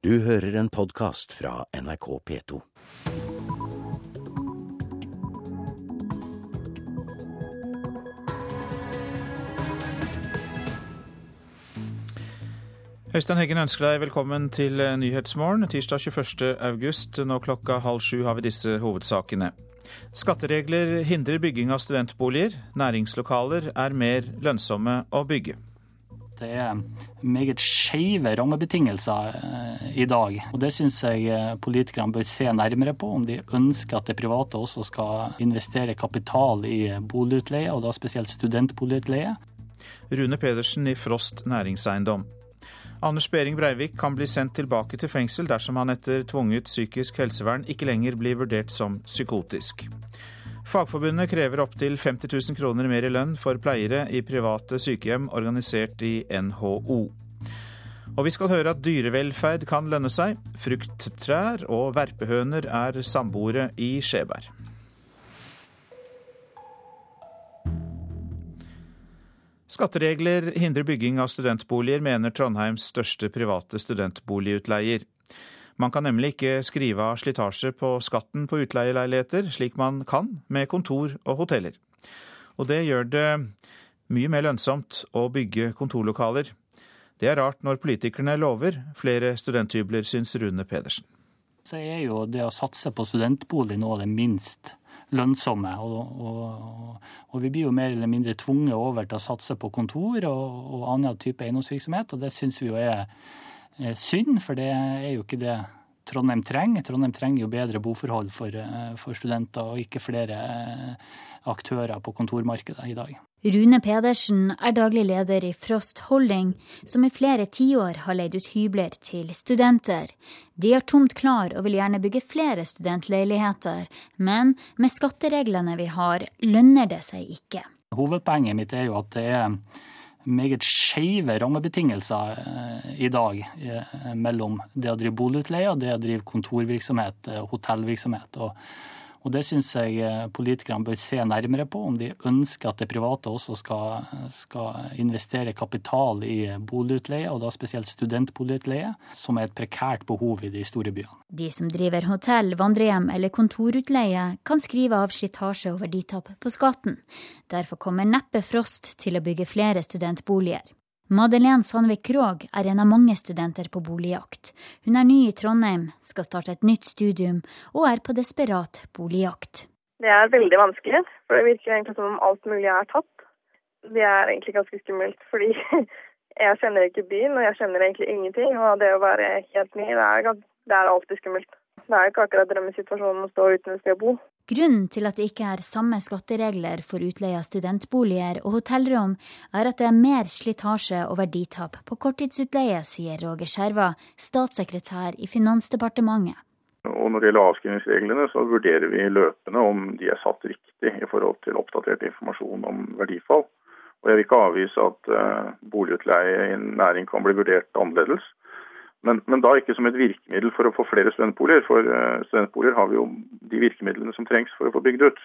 Du hører en podkast fra NRK P2. Øystein Heggen ønsker deg velkommen til Nyhetsmorgen tirsdag 21. august. Nå klokka halv sju har vi disse hovedsakene. Skatteregler hindrer bygging av studentboliger. Næringslokaler er mer lønnsomme å bygge. Det er meget skeive rammebetingelser eh, i dag. Og det syns jeg eh, politikerne bør se nærmere på, om de ønsker at det private også skal investere kapital i boligutleie, og da spesielt studentboligutleie. Rune Pedersen i Frost næringseiendom. Anders Behring Breivik kan bli sendt tilbake til fengsel dersom han etter tvunget psykisk helsevern ikke lenger blir vurdert som psykotisk. Fagforbundet krever opptil 50 000 kroner mer i lønn for pleiere i private sykehjem organisert i NHO. Og vi skal høre at dyrevelferd kan lønne seg. Frukttrær og verpehøner er samboere i Skjeberg. Skatteregler hindrer bygging av studentboliger, mener Trondheims største private studentboligutleier. Man kan nemlig ikke skrive av slitasje på skatten på utleieleiligheter, slik man kan med kontor og hoteller. Og det gjør det mye mer lønnsomt å bygge kontorlokaler. Det er rart når politikerne lover flere studenthybler, syns Rune Pedersen. Så er jo det å satse på studentbolig nå det minst lønnsomme. Og, og, og, vi blir jo mer eller mindre tvunget over til å satse på kontor og, og annen type eiendomsvirksomhet, og det syns vi jo er, synd, for det er jo ikke det Trondheim trenger. Trondheim trenger jo bedre boforhold for, for studenter, og ikke flere aktører på kontormarkedet i dag. Rune Pedersen er daglig leder i Frost Holding, som i flere tiår har leid ut hybler til studenter. De har tomt klar og vil gjerne bygge flere studentleiligheter, men med skattereglene vi har, lønner det seg ikke. Hovedpoenget mitt er jo at det er meget skeive rammebetingelser eh, i dag eh, mellom det å drive boligutleie og det å drive kontorvirksomhet, eh, hotellvirksomhet. og og Det syns jeg eh, politikerne bør se nærmere på, om de ønsker at det private også skal, skal investere kapital i boligutleie, og da spesielt studentboligutleie, som er et prekært behov i de store byene. De som driver hotell, vandrehjem eller kontorutleie, kan skrive av slitasje og verditap på skatten. Derfor kommer neppe Frost til å bygge flere studentboliger. Madeleine Sandvik Krogh er en av mange studenter på boligjakt. Hun er ny i Trondheim, skal starte et nytt studium, og er på desperat boligjakt. Det er veldig vanskelig, for det virker egentlig som om alt mulig er tatt. Det er egentlig ganske skummelt, fordi jeg kjenner ikke byen, og jeg kjenner egentlig ingenting. Og det å være helt ny, det er, det er alltid skummelt. Det er ikke akkurat drømmesituasjonen å stå uten et sted å bo. Grunnen til at det ikke er samme skatteregler for utleie av studentboliger og hotellrom, er at det er mer slitasje og verditap på korttidsutleie, sier Roger Skjerva, statssekretær i Finansdepartementet. Og Når det gjelder avskrivningsreglene, så vurderer vi løpende om de er satt riktig i forhold til oppdatert informasjon om verdifall. Og Jeg vil ikke avvise at uh, boligutleie i en næring kan bli vurdert annerledes. Men, men, da ikke som et virkemiddel for å få flere studentboliger, for uh, studentboliger har vi jo de virkemidlene som trengs for å få bygd ut.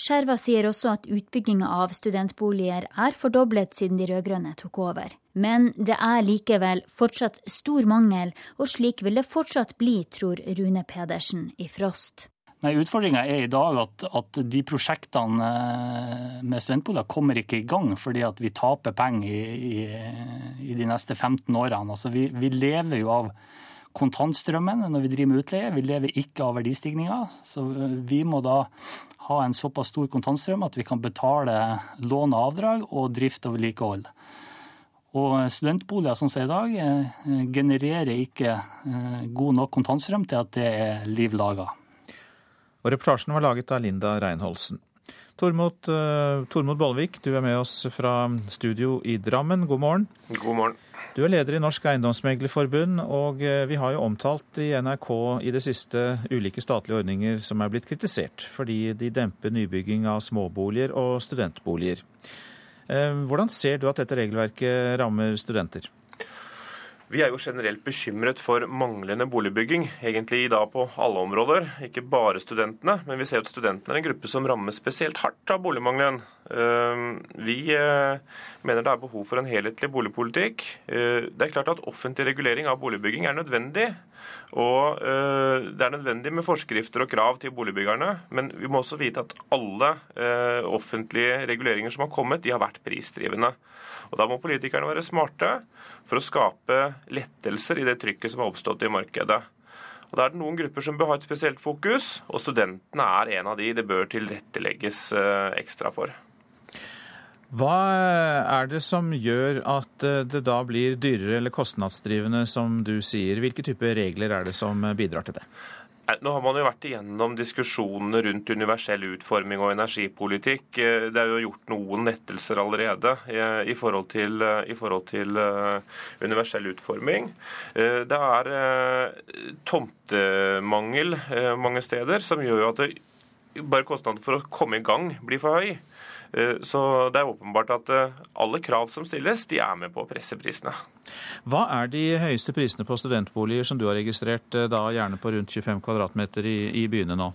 Skjerva sier også at utbygginga av studentboliger er fordoblet siden de rød-grønne tok over. Men det er likevel fortsatt stor mangel, og slik vil det fortsatt bli, tror Rune Pedersen i Frost. Nei, Utfordringa er i dag at, at, de prosjektene eh, med studentboliger kommer ikke i gang fordi at vi taper penger i, i, i de neste 15 årene. Altså, vi, vi, lever jo av kontantstrømmen når vi driver med utleie. Vi lever ikke av verdistigninga. Så eh, vi må da ha en såpass stor kontantstrøm at vi kan betale lån og avdrag og drift og vedlikehold. Og studentboliger som i dag eh, genererer ikke god nok kontantstrøm til at det er liv laga. Og reportasjen var laget av Linda Reinholsen. Tormod, uh, Tormod Bollvik, du er med oss fra studio i Drammen. God morgen. God morgen. Du er leder i Norsk Eiendomsmeglerforbund, og eh, vi har jo omtalt i NRK i det siste ulike statlige ordninger som er blitt kritisert fordi de demper nybygging av småboliger og studentboliger. Eh, hvordan ser du at dette regelverket rammer studenter? Vi er jo generelt bekymret for manglende boligbygging, egentlig i dag på alle områder. Ikke bare studentene, men vi ser at studentene er en gruppe som rammes spesielt hardt av boligmangelen. Ehm, vi eh, mener det er behov for en helhetlig boligpolitikk. Eh, det er klart at offentlig regulering av boligbygging er nødvendig. Og eh, det er nødvendig med forskrifter og krav til boligbyggerne, men vi må også vite at alle offentlige reguleringer som har kommet, de har vært prisdrivende. Og Da må politikerne være smarte for å skape lettelser i det trykket som har oppstått i markedet. Og Da er det noen grupper som bør ha et spesielt fokus, og studentene er en av de det bør tilrettelegges eh, ekstra for. Hva er det som gjør at eh, det da blir dyrere eller kostnadsdrivende, som du sier? Hvilke typer regler er det som bidrar til det? Nå har man jo vært igjennom diskusjonene rundt universell utforming og energipolitikk. Eh, det er jo gjort noen nettelser allerede eh, i forhold til, eh, i forhold til universell utforming. Det er tomtemangel mange steder, som gjør at det, bare kostnaden for å komme i gang blir for høy. Så det er åpenbart at alle krav som stilles, de er med på å presse prisene. Hva er de høyeste prisene på studentboliger som du har registrert, eh, da gjerne på rundt 25 kvm i, i byene nå?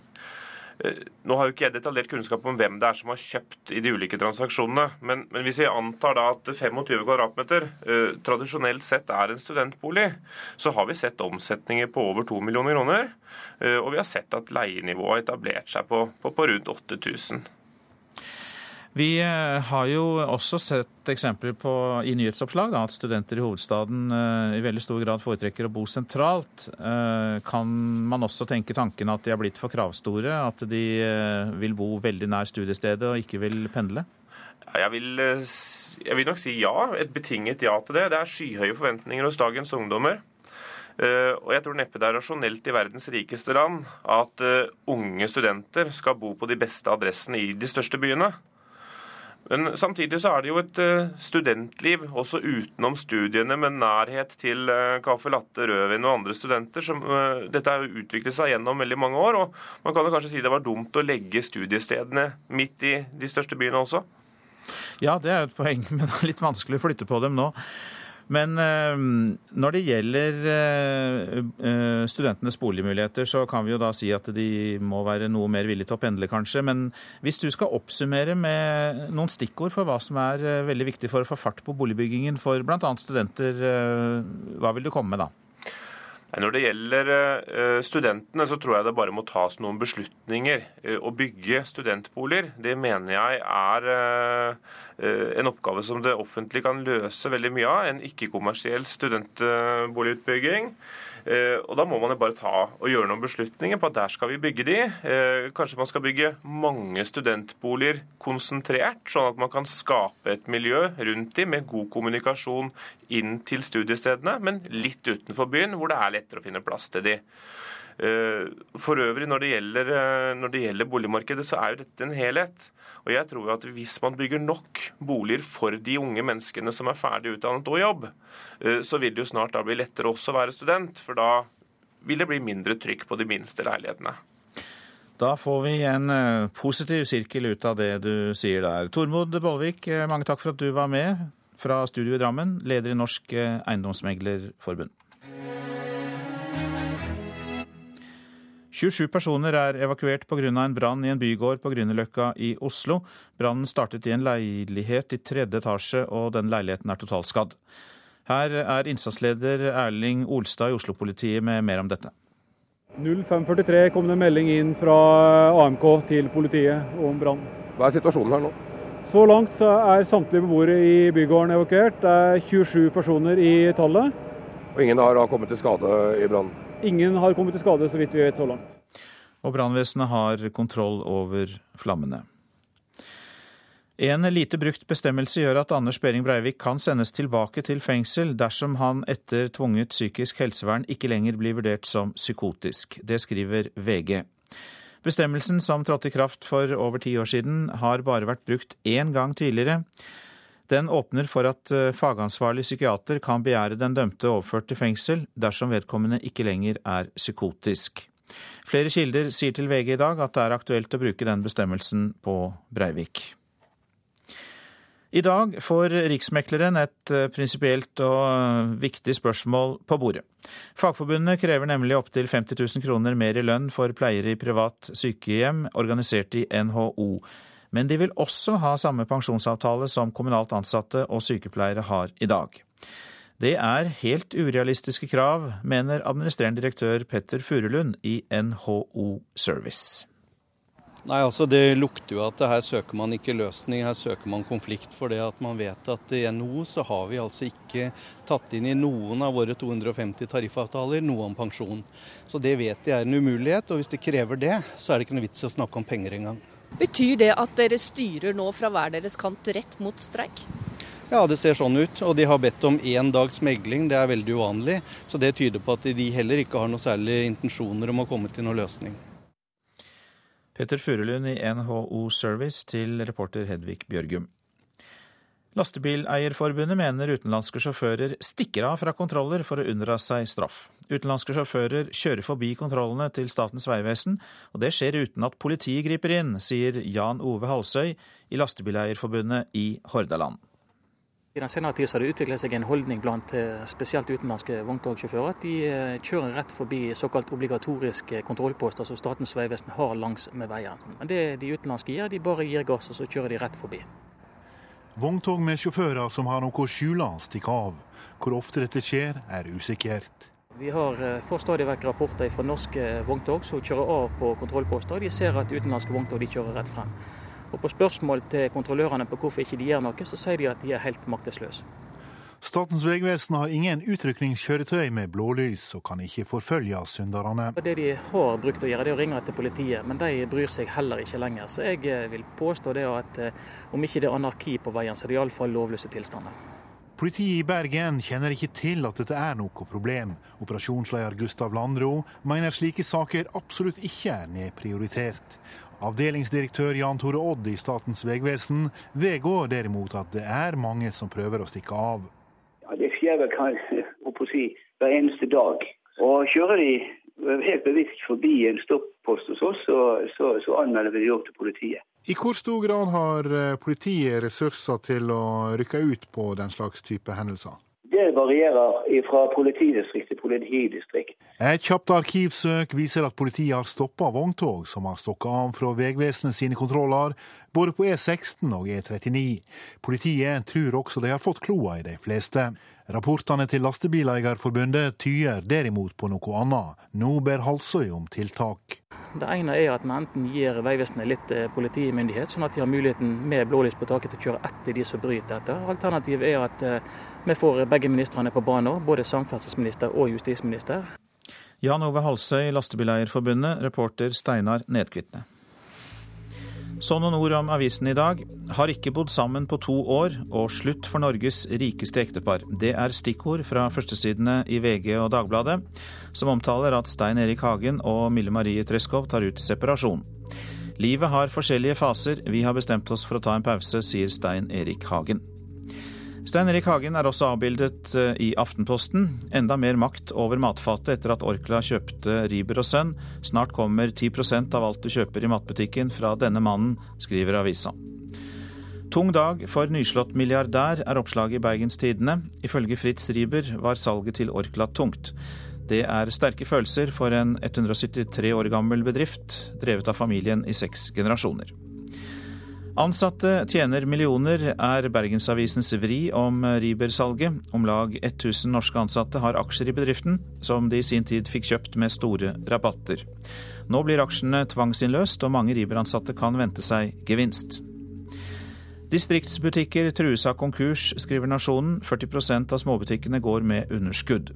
Eh, nå har jo ikke jeg detaljert kunnskap om hvem det er som har kjøpt i de ulike transaksjonene. Men, men hvis vi antar da at 25 kvm eh, tradisjonelt sett er en studentbolig, så har vi sett omsetninger på over 2 millioner kroner. Eh, og vi har sett at leienivået har etablert seg på, på, på rundt 8000. Vi eh, har jo også sett eksempler på i nyhetsoppslag da, at studenter i hovedstaden uh, i veldig stor grad foretrekker å bo sentralt. Uh, kan man også tenke tanken at de har blitt for kravstore? At de uh, vil bo veldig nær studiestedet og ikke vil pendle? Jeg vil, jeg vil nok si ja. Et betinget ja til det. Det er skyhøye forventninger hos dagens ungdommer. Og jeg tror neppe det er rasjonelt i verdens rikeste land at unge studenter skal bo på de beste adressene i de største byene. Men samtidig så er det jo et eh, studentliv også utenom studiene, med nærhet til caffè eh, latte, rødvin og andre studenter. Som, eh, dette har utviklet seg gjennom veldig mange år. og Man kan jo kanskje si det var dumt å legge studiestedene midt i de største byene også. Ja, det er jo et poeng, men det er litt vanskelig å flytte på dem nå. Men eh, når det gjelder eh, eh, studentenes boligmuligheter, så kan vi jo da si at de må være noe mer villige til å pendle, kanskje. Men hvis du skal oppsummere med noen stikkord for hva som er veldig viktig for å få fart på boligbyggingen for bl.a. studenter, hva vil du komme med da? Når det gjelder studentene, så tror jeg det bare må tas noen beslutninger. Å bygge studentboliger, det mener jeg er en oppgave som det offentlige kan løse veldig mye av. En ikke-kommersiell studentboligutbygging. Eh, og Da må man jo bare ta og gjøre noen beslutninger på at der skal vi bygge de. Eh, kanskje man skal bygge mange studentboliger konsentrert, sånn at man kan skape et miljø rundt de med god kommunikasjon inn til studiestedene, men litt utenfor byen, hvor det er lettere å finne plass til de. Eh, for øvrig, når det, gjelder, når det gjelder boligmarkedet, så er jo dette en helhet. Og jeg tror at hvis man bygger nok boliger for de unge menneskene som er ferdig utdannet og jobb, eh, så vil det jo snart da bli lettere også å være student. For da vil det bli mindre trykk på de minste leilighetene. Da får vi en eh, positiv sirkel ut av det du sier der. Tormod Bollvik, eh, mange takk for at du var med fra studio i Drammen, leder i Norsk Eiendomsmeglerforbund. 27 personer er evakuert pga. en brann i en bygård på Grünerløkka i Oslo. Brannen startet i en leilighet i tredje etasje, og den leiligheten er totalskadd. Her er innsatsleder Erling Olstad i Oslo-politiet med mer om dette. 05.43 kom det melding inn fra AMK til politiet om brann. Hva er situasjonen her nå? Så langt så er samtlige beboere i bygården evakuert. Det er 27 personer i tallet. Og ingen har kommet til skade i brannen? Ingen har kommet til skade, så vidt vi vet så langt. Og brannvesenet har kontroll over flammene. En lite brukt bestemmelse gjør at Anders Behring Breivik kan sendes tilbake til fengsel dersom han etter tvunget psykisk helsevern ikke lenger blir vurdert som psykotisk. Det skriver VG. Bestemmelsen som trådte i kraft for over ti år siden, har bare vært brukt én gang tidligere. Den åpner for at eh, fagansvarlig psykiater kan begjære den dømte overført til fengsel dersom vedkommende ikke lenger er psykotisk. Flere kilder sier til VG i dag at det er aktuelt å bruke den bestemmelsen på Breivik. I dag får Riksmekleren et eh, prinsipielt og eh, viktig spørsmål på bordet. Fagforbundet krever nemlig opptil 50 000 kroner mer i lønn for pleiere i privat sykehjem organisert i NHO. Men de vil også ha samme pensjonsavtale som kommunalt ansatte og sykepleiere har i dag. Det er helt urealistiske krav, mener administrerende direktør Petter Furulund i NHO Service. Nei, altså Det lukter jo at her søker man ikke løsning, her søker man konflikt. For det at man vet at i NHO så har vi altså ikke tatt inn i noen av våre 250 tariffavtaler noe om pensjon. Så det vet de er en umulighet, og hvis de krever det, så er det ikke noe vits i å snakke om penger engang. Betyr det at dere styrer nå fra hver deres kant rett mot streik? Ja, det ser sånn ut. Og de har bedt om én dags megling, det er veldig uvanlig. Så det tyder på at de heller ikke har noe særlig intensjoner om å komme til noen løsning. Petter Furulund i NHO Service til reporter Hedvig Bjørgum. Lastebileierforbundet mener utenlandske sjåfører stikker av fra kontroller for å unndra seg straff. Utenlandske sjåfører kjører forbi kontrollene til Statens vegvesen, og det skjer uten at politiet griper inn, sier Jan Ove Halsøy i Lastebileierforbundet i Hordaland. I den senere tid har det utviklet seg en holdning blant eh, spesielt utenlandske vogntogsjåfører at de eh, kjører rett forbi såkalt obligatoriske kontrollposter som Statens vegvesen har langs med veien. Men det de utenlandske gjør, de bare gir gass og så kjører de rett forbi. Vogntog med sjåfører som har noe å skjule, stikker av. Hvor ofte dette skjer, er usikkert. Vi har, eh, får stadig vekk rapporter fra norske vogntog som kjører av på kontrollposter. De ser at utenlandske vogntog kjører rett frem. Og På spørsmål til kontrollørene på hvorfor ikke de gjør noe, så sier de at de er helt maktesløse. Statens vegvesen har ingen utrykningskjøretøy med blålys og kan ikke forfølge synderne. Det de har brukt å gjøre, det er å ringe til politiet, men de bryr seg heller ikke lenger. Så jeg eh, vil påstå det at eh, om ikke det er anarki på veien, så er det iallfall lovløse tilstander. Politiet i Bergen kjenner ikke til at dette er noe problem. Operasjonsleder Gustav Landro mener slike saker absolutt ikke er nedprioritert. Avdelingsdirektør Jan Tore Odd i Statens vegvesen vedgår derimot at det er mange som prøver å stikke av. Skjer si, hver eneste dag. Og Kjører de helt bevisst forbi en stoppost hos oss, så, så, så anmelder vi opp til politiet. I hvor stor grad har eh, politiet ressurser til å rykke ut på den slags type hendelser? Det varierer fra politidistrikt til politidistrikt. Et kjapt arkivsøk viser at politiet har stoppa vogntog som har stokket av fra Vegvesenet sine kontroller, både på E16 og E39. Politiet tror også de har fått kloa i de fleste. Rapportene til Lastebileierforbundet tyder derimot på noe annet. Nå ber Halsøy om tiltak. Det ene er at vi enten gir Vegvesenet litt eh, politimyndighet, sånn at de har muligheten med blålys på taket til å kjøre etter de som bryter dette. Alternativet er at eh, vi får begge ministrene på banen, både samferdselsminister og justisminister. Jan Ove Halsøy, Lastebileierforbundet, reporter Steinar Nedkvitne. Så noen ord om avisen i dag. Har ikke bodd sammen på to år, og slutt for Norges rikeste ektepar. Det er stikkord fra førstesidene i VG og Dagbladet, som omtaler at Stein Erik Hagen og Mille Marie Treskov tar ut separasjon. Livet har forskjellige faser, vi har bestemt oss for å ta en pause, sier Stein Erik Hagen. Stein Erik Hagen er også avbildet eh, i Aftenposten. Enda mer makt over matfatet etter at Orkla kjøpte Riber og Sønn. Snart kommer 10% av alt du kjøper i matbutikken fra denne mannen, skriver avisa. Tung dag for nyslått milliardær, er oppslaget i Bergens Tidende. Ifølge Fritz Riber var salget til Orkla tungt. Det er sterke følelser for en 173 år gammel bedrift, drevet av familien i seks generasjoner. Ansatte tjener millioner, er Bergensavisens vri om Riiber-salget. Om lag 1000 norske ansatte har aksjer i bedriften, som de i sin tid fikk kjøpt med store rabatter. Nå blir aksjene tvangsinnløst, og mange Riiber-ansatte kan vente seg gevinst. Distriktsbutikker trues av konkurs, skriver Nasjonen. 40% av småbutikkene går med underskudd.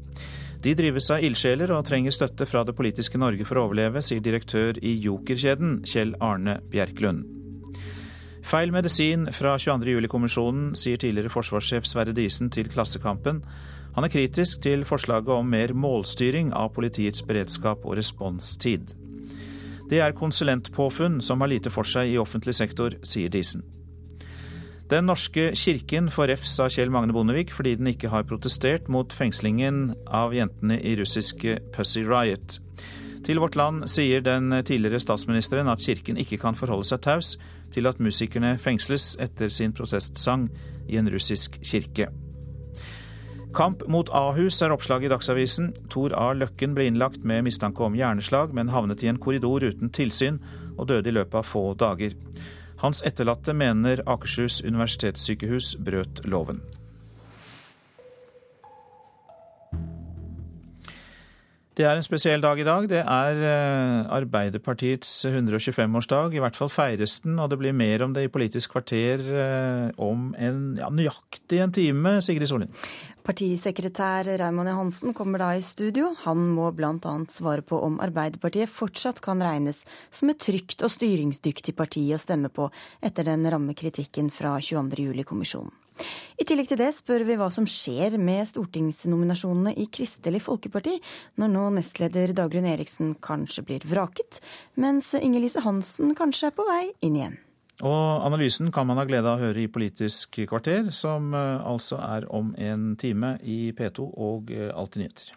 De drives av ildsjeler og trenger støtte fra det politiske Norge for å overleve, sier direktør i Joker-kjeden, Kjell Arne Bjerklund. Feil medisin fra 22.07-kommisjonen, sier tidligere forsvarssjef Sverre Disen til Klassekampen. Han er kritisk til forslaget om mer målstyring av politiets beredskap og responstid. Det er konsulentpåfunn som har lite for seg i offentlig sektor, sier Disen. Den norske kirken får refs av Kjell Magne Bondevik fordi den ikke har protestert mot fengslingen av jentene i russiske Pussy Riot. Til Vårt Land sier den tidligere statsministeren at kirken ikke kan forholde seg taus til at musikerne fengsles etter sin protestsang i en russisk kirke. Kamp mot Ahus er oppslaget i Dagsavisen. Tor A. Løkken ble innlagt med mistanke om hjerneslag, men havnet i en korridor uten tilsyn og døde i løpet av få dager. Hans etterlatte mener Akershus universitetssykehus brøt loven. Det er en spesiell dag i dag. Det er eh, Arbeiderpartiets 125-årsdag. I hvert fall feires den, og det blir mer om det i Politisk kvarter eh, om en, ja, nøyaktig en time. Sigrid Sollien. Partisekretær Raymond Johansen kommer da i studio. Han må bl.a. svare på om Arbeiderpartiet fortsatt kan regnes som et trygt og styringsdyktig parti å stemme på etter den ramme kritikken fra 22.07-kommisjonen. I tillegg til det spør vi hva som skjer med stortingsnominasjonene i Kristelig Folkeparti, når nå nestleder Dagrun Eriksen kanskje blir vraket, mens Inger-Lise Hansen kanskje er på vei inn igjen. Og analysen kan man ha glede av å høre i Politisk kvarter, som eh, altså er om en time i P2 og eh, Alltid nyheter.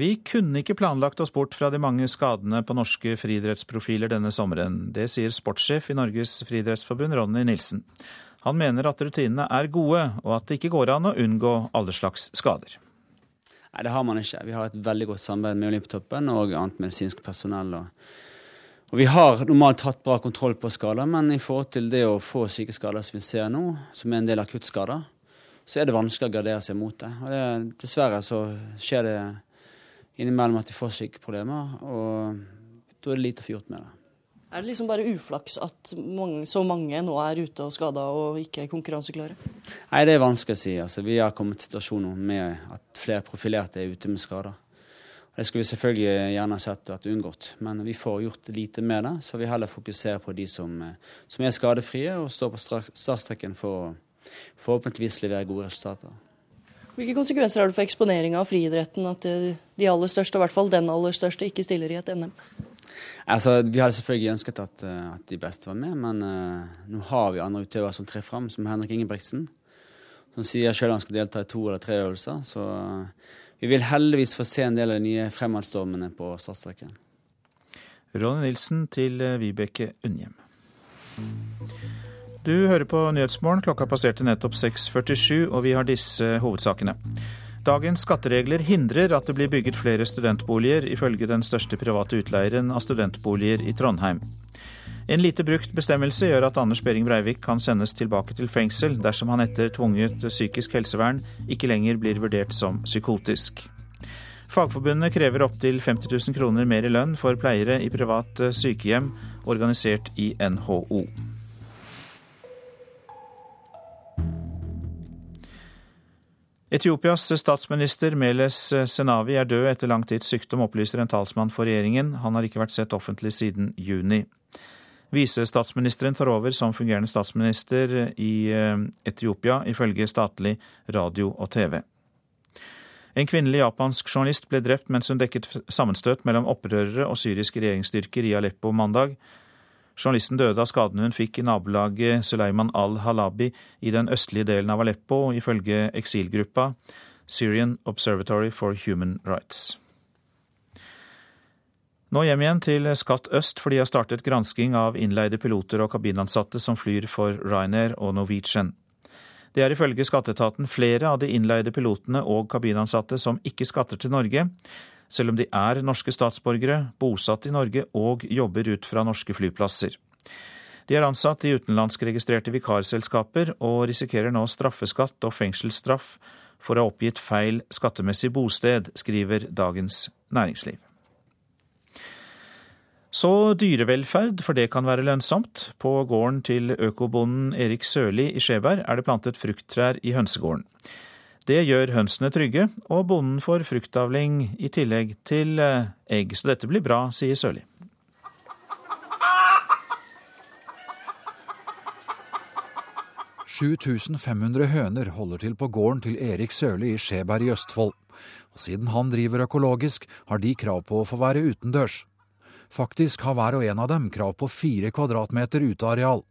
Vi kunne ikke planlagt oss bort fra de mange skadene på norske friidrettsprofiler denne sommeren. Det sier sportssjef i Norges friidrettsforbund, Ronny Nilsen. Han mener at rutinene er gode, og at det ikke går an å unngå alle slags skader. Nei, det har man ikke. Vi har et veldig godt samarbeid med Olympiatoppen og annet medisinsk personell. Og, og vi har normalt hatt bra kontroll på skader, men i forhold til det å få syke skader som vi ser nå, som er en del akuttskader, så er det vanskelig å gardere seg mot det. Og det, dessverre så skjer det innimellom at de får sykeproblemer, og da er det lite å få gjort med det. Er det liksom bare uflaks at mange, så mange nå er ute og skada og ikke er konkurranseklare? Nei, det er vanskelig å si. Altså, vi har kommet til situasjoner med at flere profilerte er ute med skader. Det skulle vi selvfølgelig gjerne sett vært unngått, men vi får gjort lite med det. Så vi heller fokuserer på de som, som er skadefrie og står på startstreken for å forhåpentligvis levere gode resultater. Hvilke konsekvenser har det for eksponeringa av friidretten at de aller største, i hvert fall den aller største, ikke stiller i et NM? Altså, Vi hadde selvfølgelig ønsket at, eh, at de beste var med, men uh, nå har vi andre utøvere som trer fram, som Henrik Ingebrigtsen. Som sier selv han skal delta i to eller tre øvelser. Så uh, vi vil heldigvis få se en del av de nye fremadstormene på startstreken. Ronny Nilsen til Vibeke Unnhjem. Du hører på Nyhetsmorgen. Klokka passerte nettopp 6.47, og vi har disse hovedsakene. Dagens skatteregler hindrer at det blir bygget flere studentboliger, ifølge den største private utleieren av studentboliger i Trondheim. En lite brukt bestemmelse gjør at Anders Behring Breivik kan sendes tilbake til fengsel dersom han etter tvunget psykisk helsevern ikke lenger blir vurdert som psykotisk. Fagforbundet krever opptil 50 000 kroner mer i lønn for pleiere i privat sykehjem organisert i NHO. Etiopias statsminister Meles Senawi er død etter lang tids sykdom, opplyser en talsmann for regjeringen. Han har ikke vært sett offentlig siden juni. Visestatsministeren tar over som fungerende statsminister i eh, Etiopia, ifølge statlig radio og TV. En kvinnelig japansk journalist ble drept mens hun dekket sammenstøt mellom opprørere og syriske regjeringsstyrker i Aleppo mandag. Journalisten døde av skadene hun fikk i nabolaget Suleiman al-Halabi i den østlige delen av Aleppo, ifølge eksilgruppa Syrian Observatory for Human Rights. Nå hjem igjen til Skatt øst, for de har startet gransking av innleide piloter og kabinansatte som flyr for Ryanair og Norwegian. Det er ifølge skatteetaten flere av de innleide pilotene og kabinansatte som ikke skatter til Norge, selv om de er norske statsborgere, bosatt i Norge og jobber ut fra norske flyplasser. De er ansatt i utenlandskregistrerte vikarselskaper og risikerer nå straffeskatt og fengselsstraff for å ha oppgitt feil skattemessig bosted, skriver Dagens Næringsliv. Så dyrevelferd, for det kan være lønnsomt. På gården til økobonden Erik Sørli i Skjeberg er det plantet frukttrær i hønsegården. Det gjør hønsene trygge, og bonden får fruktavling i tillegg til eh, egg. Så dette blir bra, sier Sørli. «7500 høner holder til på gården til Erik Sørli i Skjeberg i Østfold. Og siden han driver økologisk, har de krav på å få være utendørs. Faktisk har hver og en av dem krav på fire kvadratmeter uteareal.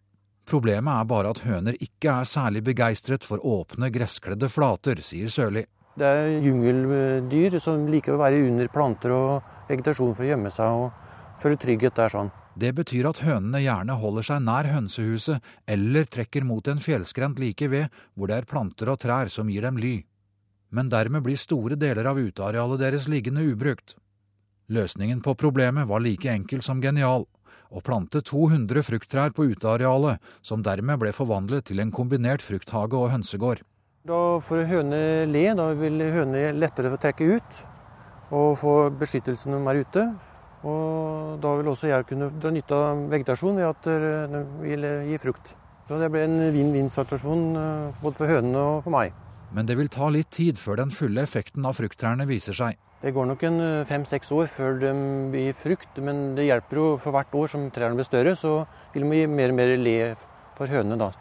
Problemet er bare at høner ikke er særlig begeistret for åpne, gresskledde flater, sier Sørli. Det er jungeldyr som liker å være under planter og vegetasjon for å gjemme seg og føle trygghet der sånn. Det betyr at hønene gjerne holder seg nær hønsehuset eller trekker mot en fjellskrent like ved, hvor det er planter og trær som gir dem ly. Men dermed blir store deler av utearealet deres liggende ubrukt. Løsningen på problemet var like enkel som genial å plante 200 frukttrær på utearealet, som dermed ble forvandlet til en kombinert frukthage og hønsegård. Da får høne le, da vil høne lettere få trekke ut og få beskyttelse når de er ute. Og da vil også jeg kunne dra nytte av vegetasjon ved at den vil gi frukt. Så det blir en vinn-vinn-situasjon eh, både for hønene og for meg. Men det vil ta litt tid før den fulle effekten av frukttrærne viser seg. Det går nok en eh, fem-seks år før de blir frukt, men det hjelper jo for hvert år som trærne blir større, så vil de gi mer og mer le for hønene. da.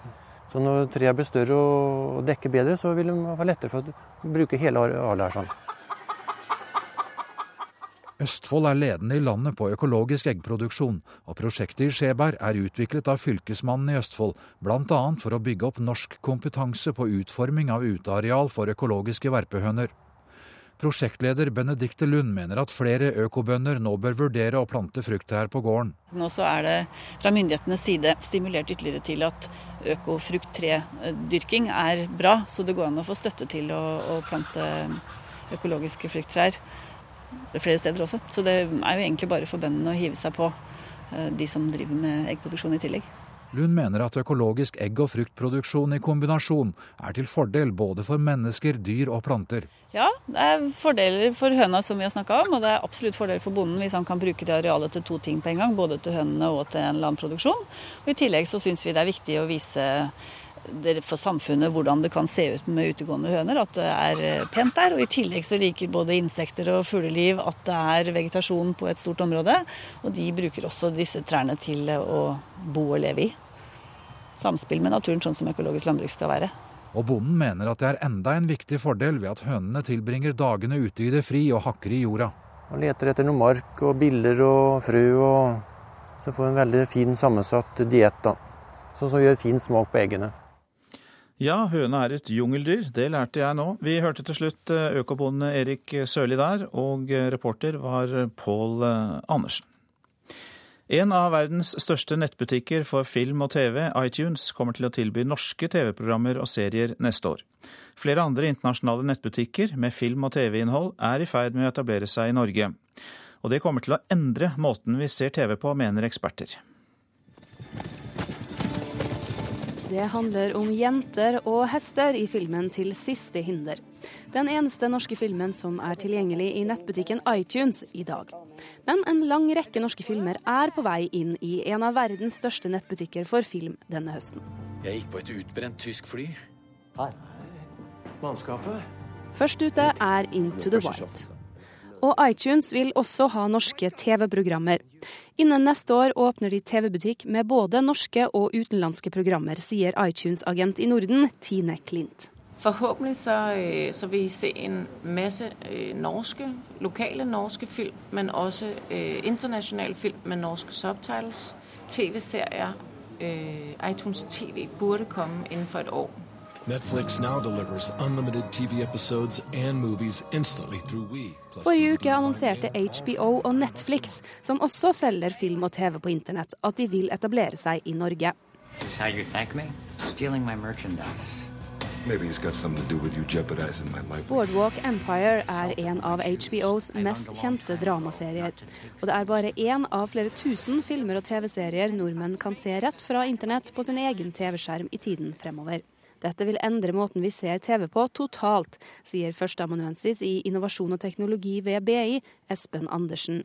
Så når trærne blir større og dekker bedre, så vil de være lettere for å bruke hele arealet her. sånn. Østfold er ledende i landet på økologisk eggproduksjon, og prosjektet i Skjeberg er utviklet av Fylkesmannen i Østfold, bl.a. for å bygge opp norsk kompetanse på utforming av uteareal for økologiske verpehøner. Prosjektleder Benedikte Lund mener at flere økobønder nå bør vurdere å plante frukttrær på gården. Nå så er det fra myndighetenes side stimulert ytterligere til at økofrukttredyrking er bra, så det går an å få støtte til å, å plante økologiske frukttrær flere steder også. Så det er jo egentlig bare for bøndene å hive seg på, eh, de som driver med eggproduksjon i tillegg. Lund mener at økologisk egg- og fruktproduksjon i kombinasjon er til fordel både for mennesker, dyr og planter. Ja, det er fordeler for høna som vi har snakka om, og det er absolutt fordeler for bonden hvis han kan bruke det arealet til to ting på en gang. Både til hønene og til en landproduksjon. Og I tillegg så syns vi det er viktig å vise for samfunnet hvordan det kan se ut med utegående høner. At det er eh, pent der. Og i tillegg så liker både insekter og fugleliv at det er vegetasjon på et stort område. Og de bruker også disse trærne til å bo og leve i. Samspill med naturen, sånn som økologisk landbruk skal være. Og bonden mener at det er enda en viktig fordel ved at hønene tilbringer dagene ute i det fri og hakker i jorda. Man leter etter noe mark og biller og frø, og så får en veldig fin sammensatt diett. Sånn som gjør fin smak på eggene. Ja, høna er et jungeldyr, det lærte jeg nå. Vi hørte til slutt eh, økobonde Erik Sørli der, og eh, reporter var Pål eh, Andersen. En av verdens største nettbutikker for film og TV, iTunes, kommer til å tilby norske TV-programmer og serier neste år. Flere andre internasjonale nettbutikker med film- og TV-innhold er i ferd med å etablere seg i Norge. Og det kommer til å endre måten vi ser TV på, mener eksperter. Det handler om jenter og hester i filmen 'Til siste hinder'. Den eneste norske filmen som er tilgjengelig i nettbutikken iTunes i dag. Men en lang rekke norske filmer er på vei inn i en av verdens største nettbutikker for film denne høsten. Jeg gikk på et utbrent tysk fly. Her. Mannskapet. Først ute er Into the White. Og iTunes vil også ha norske TV-programmer. Innen neste år åpner de TV-butikk med både norske og utenlandske programmer, sier iTunes-agent i Norden, Tine Klint. Forhåpentlig så, øh, så vil vi se en masse øh, norske, lokale norske film, men også eh, internasjonale film med norske subtitles. TV-serier. iTunes TV burde komme innenfor et år. Netflix now delivers unlimited TV episodes and movies instantly through We. Forrige uke annonserte HBO og Netflix, som også selger film og TV på internett, at de vil etablere seg i Norge. Boardwalk Empire er en av HBOs mest kjente dramaserier. Og det er bare én av flere tusen filmer og TV-serier nordmenn kan se rett fra internett på sin egen TV-skjerm i tiden fremover. Dette vil endre måten vi ser TV på totalt, sier førsteamanuensis i innovasjon og teknologi ved BI, Espen Andersen.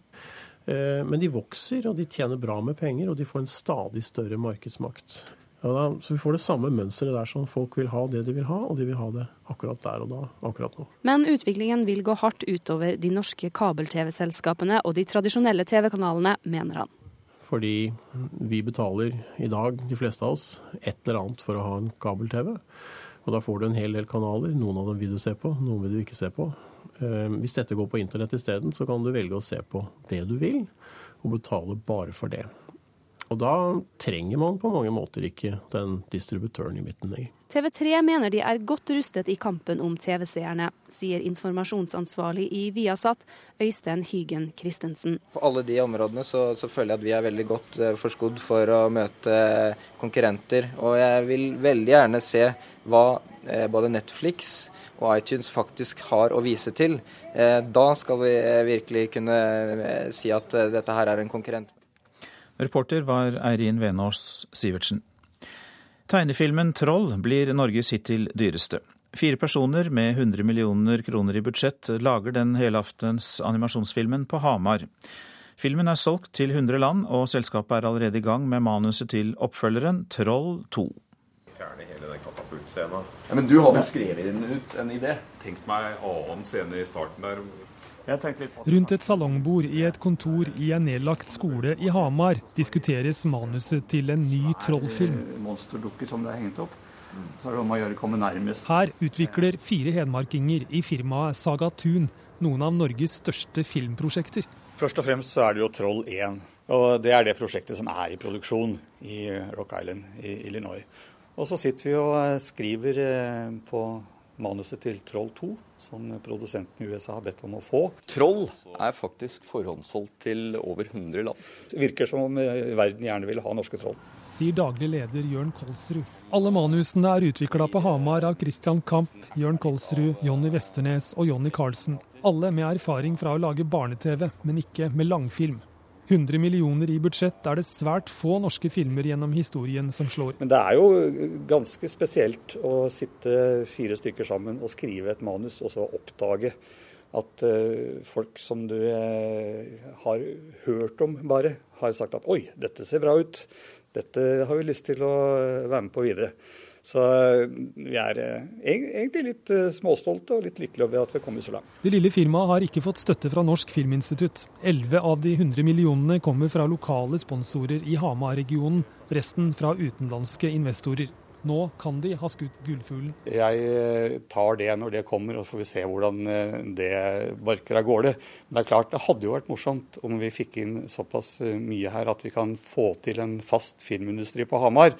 Eh, men de vokser, og de tjener bra med penger, og de får en stadig større markedsmakt. Ja, da, så vi får det samme mønsteret der som folk vil ha det de vil ha, og de vil ha det akkurat der og da, akkurat nå. Men utviklingen vil gå hardt utover de norske kabel-TV-selskapene og de tradisjonelle TV-kanalene, mener han. Fordi vi betaler i dag, de fleste av oss, et eller annet for å ha en kabel-TV. Og da får du en hel del kanaler. Noen av dem vil du se på, noen vil du ikke se på. Eh, hvis dette går på internett isteden, så kan du velge å se på det du vil, og betale bare for det. Og da trenger man på mange måter ikke den distributøren i midten lenger. TV3 mener de er godt rustet i kampen om TV-seerne, sier informasjonsansvarlig i Viasat, Øystein Hygen Christensen. På alle de områdene så, så, føler jeg at vi er veldig godt eh, forskodd for å møte konkurrenter. Og jeg vil veldig gjerne se hva eh, både Netflix og iTunes faktisk har å vise til. Eh, da skal vi virkelig kunne si at dette her er en konkurrent. Reporter var Eirin Venås Sivertsen. Tegnefilmen 'Troll' blir Norges hittil dyreste. Fire personer med 100 millioner kroner i budsjett lager den helaftens animasjonsfilmen på Hamar. Filmen er solgt til 100 land, og selskapet er allerede i gang med manuset til oppfølgeren 'Troll 2'. Fjerne hele den katapultscenen. Ja, men du har vel skrevet den ut en idé? Tenk meg annen scene i starten der Rundt et salongbord i et kontor i en nedlagt skole i Hamar diskuteres manuset til en ny trollfilm. Monsterdukker som det er hengt opp. Så er det om å gjøre komme nærmest. Her utvikler fire hedmarkinger i firmaet Saga Tun noen av Norges største filmprosjekter. Først og fremst så er det jo Troll 1. Og det er det prosjektet som er i produksjon i Rock Island i Illinois. Og så sitter vi og skriver eh, på manuset til Troll 2, som produsenten i USA har bedt om å få. Troll er faktisk forhåndsholdt til over 100 land. Det virker som om eh, verden gjerne vil ha norske troll. Sier daglig leder Jørn Kolsrud. Alle manusene er utvikla på Hamar av Christian Kamp, Jørn Kolsrud, Jonny Westernes og Jonny Carlsen. Alle med erfaring fra å lage barne-TV, men ikke med langfilm. 100 millioner i budsjett er det svært få norske filmer gjennom historien som slår. Men det er jo ganske spesielt å sitte fire stykker sammen og skrive et manus, og så oppdage at uh, folk som du uh, har hørt om bare, har sagt at oi, dette ser bra ut. Dette har vi lyst til å være med på videre. Så eh, vi er eh, egentlig litt eh, småstolte og litt lykkelige over at vi har kommet så langt. Det lille firmaet har ikke fått støtte fra Norsk Filminstitutt. 11 av de 100 millionene kommer fra lokale sponsorer i Hamar-regionen, resten fra utenlandske investorer. Nå kan de ha skutt gullfuglen. Jeg tar det når det kommer, og så får vi se hvordan det barker av gårde. Men det er klart, det hadde jo vært morsomt om vi fikk inn såpass mye her at vi kan få til en fast filmindustri på Hamar.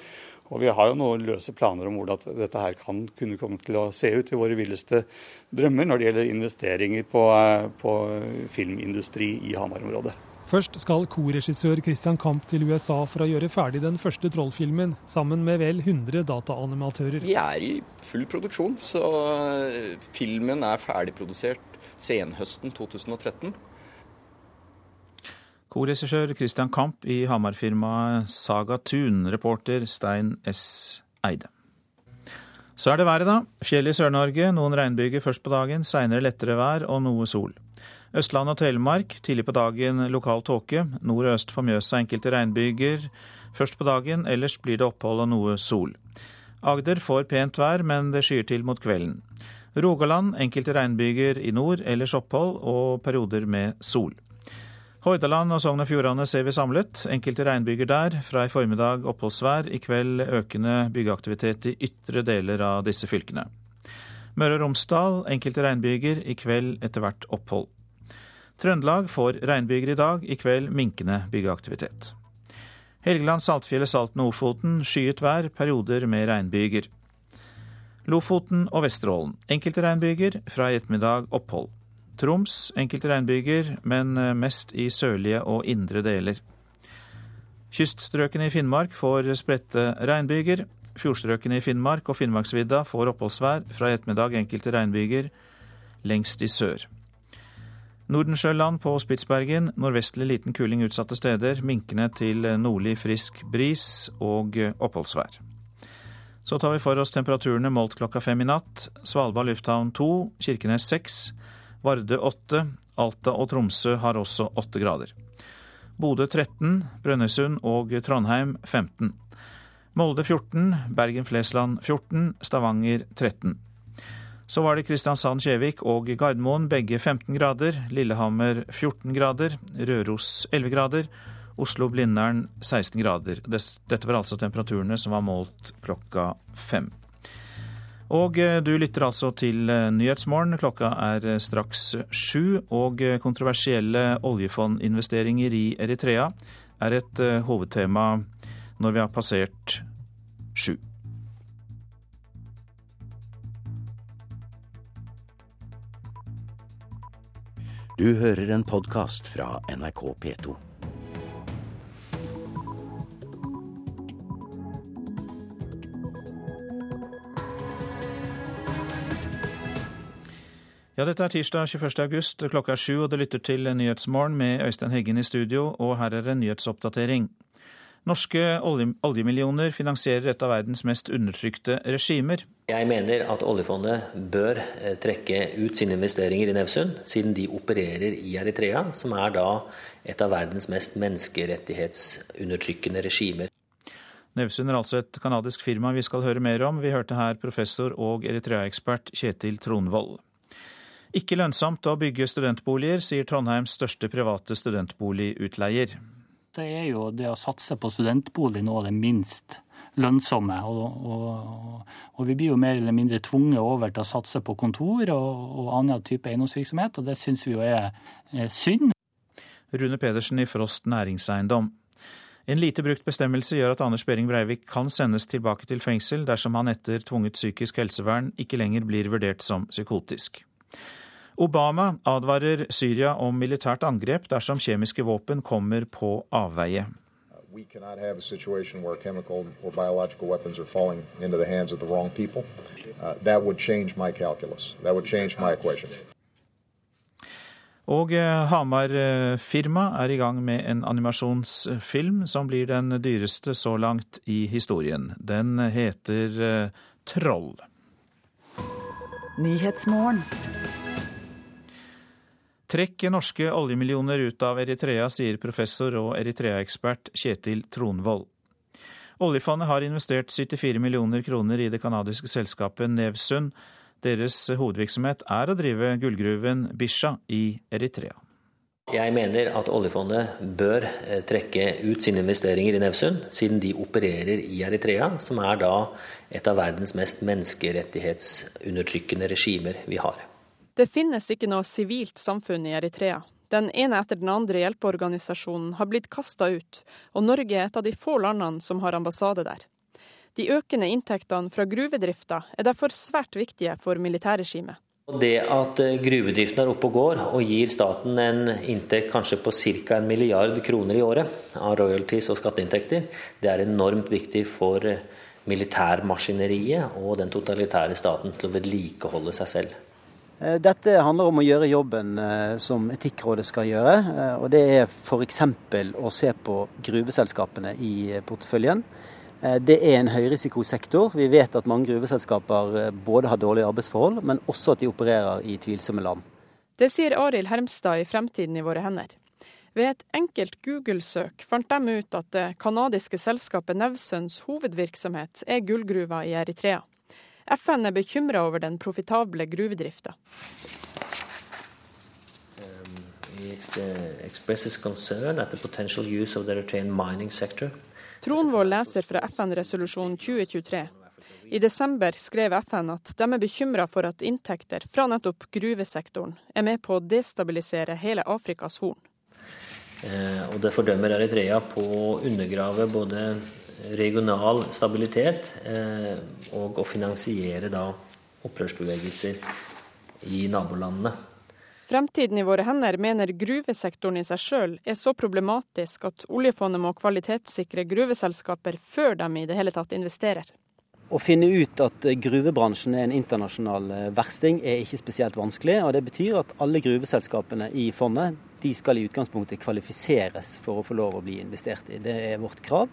Og vi har jo noen løse planer om hvordan dette her kan kunne komme til å se ut i våre villeste drømmer når det gjelder investeringer på, eh, på filmindustri i Hamar-området. Først skal korregissør Christian Kamp til USA for å gjøre ferdig den første Troll-filmen, sammen med vel 100 dataanimatører. Vi er i full produksjon, så eh, filmen er ferdigprodusert senhøsten 2013. Korregissør Christian Kamp i Hamar-firmaet Saga Tun, reporter Stein S. Eide. Så er det været, da. Fjell i Sør-Norge, noen regnbyger først på dagen, seinere lettere vær og noe sol. Østland og Telemark tidlig på dagen lokal tåke. Nord og øst for Mjøsa enkelte regnbyger først på dagen, ellers blir det opphold og noe sol. Agder får pent vær, men det skyer til mot kvelden. Rogaland enkelte regnbyger i nord, ellers opphold og perioder med sol. Hordaland og Sogn og Fjordane ser vi samlet. Enkelte regnbyger der. Fra i formiddag oppholdsvær, i kveld økende byggeaktivitet i ytre deler av disse fylkene. Møre og Romsdal enkelte regnbyger, i kveld etter hvert opphold. Trøndelag får regnbyger i dag, i kveld minkende byggeaktivitet. Helgeland, Saltfjellet, Salten og Ofoten skyet vær, perioder med regnbyger. Lofoten og Vesterålen enkelte regnbyger, fra i ettermiddag opphold. Troms enkelte regnbyger, men eh, mest i sørlige og indre deler. Kyststrøkene i Finnmark får spredte regnbyger. Fjordstrøkene i Finnmark og Finnmarksvidda får oppholdsvær, fra i ettermiddag enkelte regnbyger lengst i sør. Nordensjøland på Spitsbergen, nordvestlig liten kuling utsatte steder. Minkende til nordlig frisk bris og oppholdsvær. Så tar vi for oss temperaturene målt klokka fem i natt. Svalbard lufthavn to, Kirkenes seks. Vardø 8, Alta og Tromsø har også 8 grader. Bodø 13, Brønnøysund og Trondheim 15. Molde 14, Bergen-Flesland 14, Stavanger 13. Så var det Kristiansand-Kjevik og Gardermoen, begge 15 grader. Lillehammer 14 grader. Røros 11 grader. Oslo-Blindern 16 grader. Dette var altså temperaturene som var målt klokka fem. Og eh, du lytter altså til eh, Nyhetsmorgen. Klokka er eh, straks sju. Og kontroversielle oljefondinvesteringer i Eritrea er et hovedtema når vi har passert sju. Du hører en podkast fra NRK P2. Ja, dette er tirsdag 21. august. Klokka er sju, og du lytter til Nyhetsmorgen med Øystein Heggen i studio, og her er en nyhetsoppdatering. Norske oljemillioner finansierer et av verdens mest undertrykte regimer. Jeg mener at oljefondet bør eh, trekke ut sine investeringer i Nevsund, siden de opererer i Eritrea, som er da et av verdens mest menneskerettighetsundertrykkende regimer. Nevsund er altså et canadisk firma vi skal høre mer om. Vi hørte her professor og Eritrea-ekspert Kjetil Tronvoll. Ikke lønnsomt å bygge studentboliger, sier Trondheims største private studentboligutleier. Det er jo det å satse på studentbolig nå det minst lønnsomme. Og, og, og, vi blir jo mer eller mindre tvunget over til å satse på kontor og, og annen type eiendomsvirksomhet, og det syns vi jo er, er synd. Rune Pedersen i Frost næringseiendom. En lite brukt bestemmelse gjør at Anders Behring Breivik kan sendes tilbake til fengsel dersom han etter tvunget psykisk helsevern ikke lenger blir vurdert som psykotisk. Obama advarer Syria om militært angrep dersom kjemiske våpen kommer på avveie. We cannot have a situation where chemical or biological weapons are falling into the hands of the wrong people. Uh, that would change my calculus. That would change my equation. Og eh, Hamar-firma er i gang med en animasjonsfilm som blir den dyreste så langt i historien. Den heter eh, Troll. Trekk norske oljemillioner ut av Eritrea, sier professor og Eritrea-ekspert Kjetil Tronvoll. Oljefondet har investert 74 millioner kroner i det canadiske selskapet Nevsund. Deres hovedvirksomhet er å drive gullgruven Bisha i Eritrea. Jeg mener at oljefondet bør eh, trekke ut sine investeringer i Nevsund, siden de opererer i Eritrea, som er da et av verdens mest menneskerettighetsundertrykkende regimer vi har. Det finnes ikke noe sivilt samfunn i Eritrea. Den ene etter den andre hjelpeorganisasjonen har blitt kasta ut, og Norge er et av de få landene som har ambassade der. De økende inntektene fra gruvedrifta er derfor svært viktige for militærregimet. Det at eh, gruvedriften er oppe og går og gir staten en inntekt kanskje på ca. en milliard kroner i året av royalties og skatteinntekter, det er enormt viktig for eh, militærmaskineriet og den totalitære staten til å vedlikeholde seg selv. Eh, dette handler om å gjøre jobben eh, som Etikkrådet skal gjøre. Eh, og Det er f.eks. å se på gruveselskapene i porteføljen. Det er en høyrisikosektor. Vi vet at mange gruveselskaper både har dårlige arbeidsforhold, men også at de opererer i tvilsomme land. Det sier Arild Hermstad i Fremtiden i våre hender. Ved et enkelt Google-søk fant de ut at det canadiske selskapet Nevsøns hovedvirksomhet er gullgruva i Eritrea. FN er bekymra over den profitable gruvedrifta. Um, Tronvoll leser fra FN-resolusjon 2023. I desember skrev FN at de er bekymra for at inntekter fra nettopp gruvesektoren er med på å destabilisere hele Afrikas horn. Eh, og det fordømmer Eritrea på å undergrave både regional stabilitet eh, og å finansiere da opprørsbevegelser i nabolandene. Fremtiden i våre hender mener gruvesektoren i seg sjøl er så problematisk at oljefondet må kvalitetssikre gruveselskaper før de i det hele tatt investerer. Å finne ut at gruvebransjen er en internasjonal eh, versting er ikke spesielt vanskelig. og Det betyr at alle gruveselskapene i fondet de skal i utgangspunktet kvalifiseres for å få lov å bli investert i. Det er vårt krav.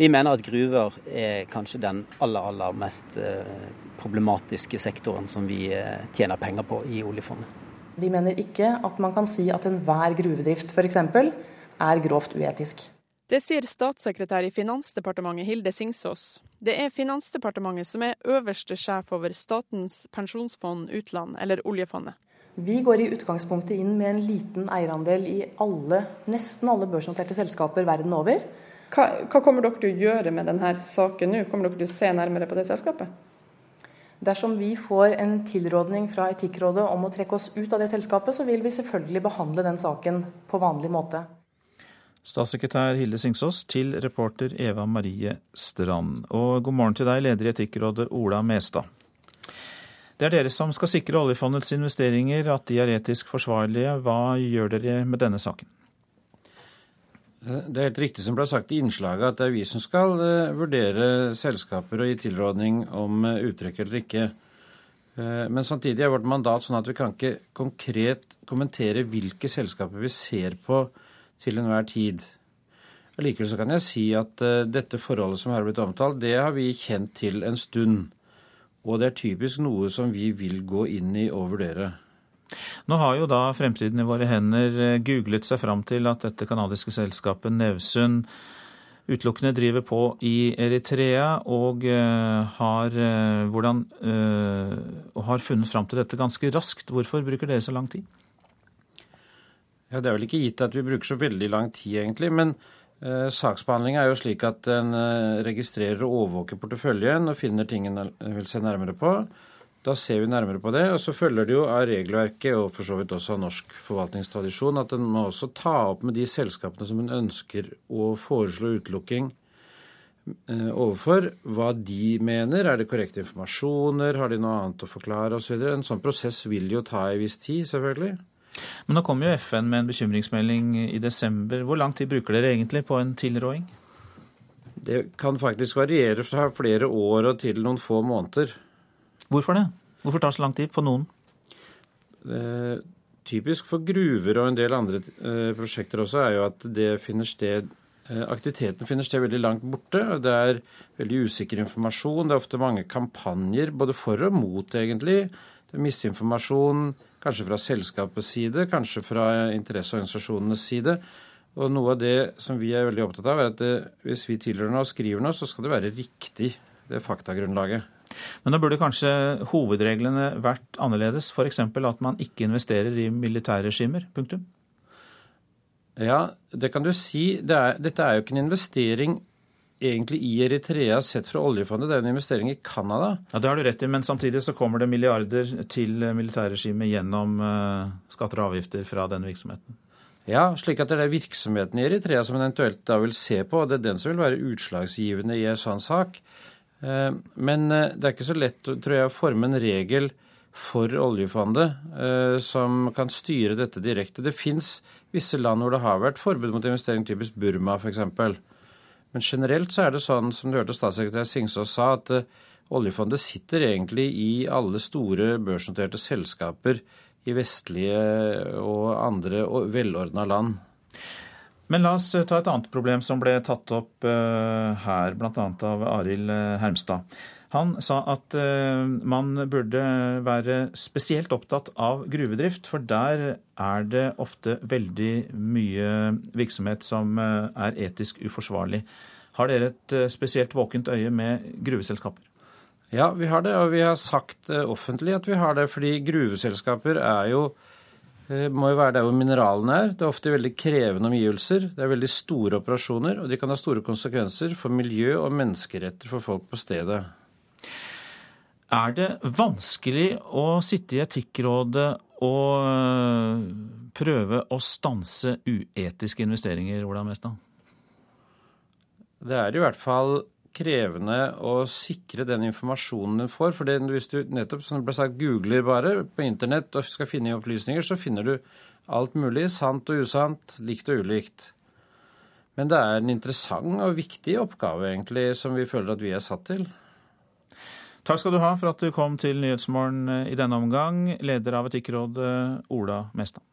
Vi mener at gruver er kanskje den aller, aller mest eh, problematiske sektoren som vi eh, tjener penger på i oljefondet. Vi mener ikke at man kan si at enhver gruvedrift f.eks. er grovt uetisk. Det sier statssekretær i Finansdepartementet Hilde Singsås. Det er Finansdepartementet som er øverste sjef over Statens pensjonsfond utland, eller oljefondet. Vi går i utgangspunktet inn med en liten eierandel i alle, nesten alle børsnoterte selskaper verden over. Hva, hva, kommer dere til å gjøre med denne saken nå? Kommer dere til å se nærmere på det selskapet? Dersom vi får en tilrådning fra Etikkrådet om å trekke oss ut av det selskapet, så vil vi selvfølgelig behandle den saken på vanlig måte. Statssekretær Hilde Singsås til reporter Eva Marie Strand. Og god morgen til deg, leder i Etikkrådet Ola Mestad. Det er dere som skal sikre oljefondets investeringer, at de er etisk forsvarlige. Hva gjør dere med denne saken? Eh, det er helt riktig som ble sagt i innslaget, at det er vi som skal eh, vurdere selskaper og gi tilrådning om eh, uttrekk eller ikke. Men samtidig er vårt mandat sånn at vi kan ikke konkret kommentere hvilke selskaper vi ser på til enhver tid. Likevel så kan jeg si at dette forholdet som her har blitt omtalt, det har vi kjent til en stund. Og det er typisk noe som vi vil gå inn i og vurdere. Nå har jo da Fremtiden i våre hender eh, googlet seg fram til at dette kanadiske selskapet Nevsund utelukkende driver på i Eritrea og uh, har, uh, hvordan, og har funnet fram til dette ganske raskt. Hvorfor bruker dere så lang tid? Ja, Det er vel ikke gitt at vi bruker så veldig lang tid, egentlig. Men Eh, Saksbehandlinga er jo slik at en eh, registrerer og overvåker porteføljen og finner ting en vil se nærmere på. Da ser vi nærmere på det. Og så følger det jo av regelverket og for så vidt også av norsk forvaltningstradisjon at en må også ta opp med de selskapene som en ønsker å foreslå utelukking eh, overfor, hva de mener. Er det korrekte informasjoner? Har de noe annet å forklare osv.? En sånn prosess vil jo ta en viss tid, selvfølgelig. Men nå kom jo FN med en bekymringsmelding i desember. Hvor lang tid bruker dere egentlig på en tilråding? Det kan faktisk variere fra flere år og til noen få måneder. Hvorfor det? Hvorfor tar det så lang tid for noen? Eh, typisk for gruver og en del andre eh, prosjekter også er jo at det finner sted eh, Aktiviteten finner sted veldig langt borte. og Det er veldig usikker informasjon. Det er ofte mange kampanjer, både for og mot, egentlig. Det er misinformasjon Kanskje fra selskapets side, kanskje fra interesseorganisasjonenes side. Og noe av det som vi er veldig opptatt av, er at det, hvis vi tilhører noe og skriver noe, så skal det være riktig, det faktagrunnlaget. Men da burde kanskje hovedreglene vært annerledes, f.eks. at man ikke investerer i militærregimer? Punktum. Ja, det kan du si. Det er, dette er jo ikke en investering egentlig i Eritrea sett fra oljefondet. Det er en investering i Canada. Ja, Det har du rett i, men samtidig så kommer det milliarder til militærregimet gjennom uh, skatter og avgifter fra denne virksomheten. Ja, slik at det er virksomheten i Eritrea som en eventuelt da vil se på, og det er den som vil være utslagsgivende i en sånn sak. Uh, men uh, det er ikke så lett, tror jeg, å forme en regel for oljefondet som kan styre dette direkte. Det fins visse land hvor det har vært forbud mot investering, typisk Burma f.eks. Men generelt så er det sånn, som du hørte statssekretær Singsås sa, at oljefondet sitter egentlig i alle store børsnoterte selskaper i vestlige og andre velordna land. Men la oss eh, ta et annet problem som ble tatt opp uh, her, bl.a. av Arild Hermstad. Han sa at man burde være spesielt opptatt av gruvedrift, for der er det ofte veldig mye virksomhet som er etisk uforsvarlig. Har dere et spesielt våkent øye med gruveselskaper? Ja, vi har det, og vi har sagt offentlig at vi har det, fordi gruveselskaper er jo må jo være der hvor mineralene er. Det er ofte veldig krevende omgivelser. Det er veldig store operasjoner, og de kan ha store konsekvenser for miljø og menneskeretter for folk på stedet. Er det vanskelig å sitte i Etikkrådet og øh, prøve å stanse uetiske investeringer, Ola Mestad? Det er i hvert fall krevende å sikre den informasjonen du får. For hvis du nettopp, som det ble sagt, googler bare på internett og skal finne opplysninger, så finner du alt mulig, sant og usant, likt og ulikt. Men det er en interessant og viktig oppgave, egentlig, som vi føler at vi er satt til. Takk skal du ha for at du kom til Nyhetsmorgen eh, i denne omgang, leder av Etikkrådet, Ola Mestad.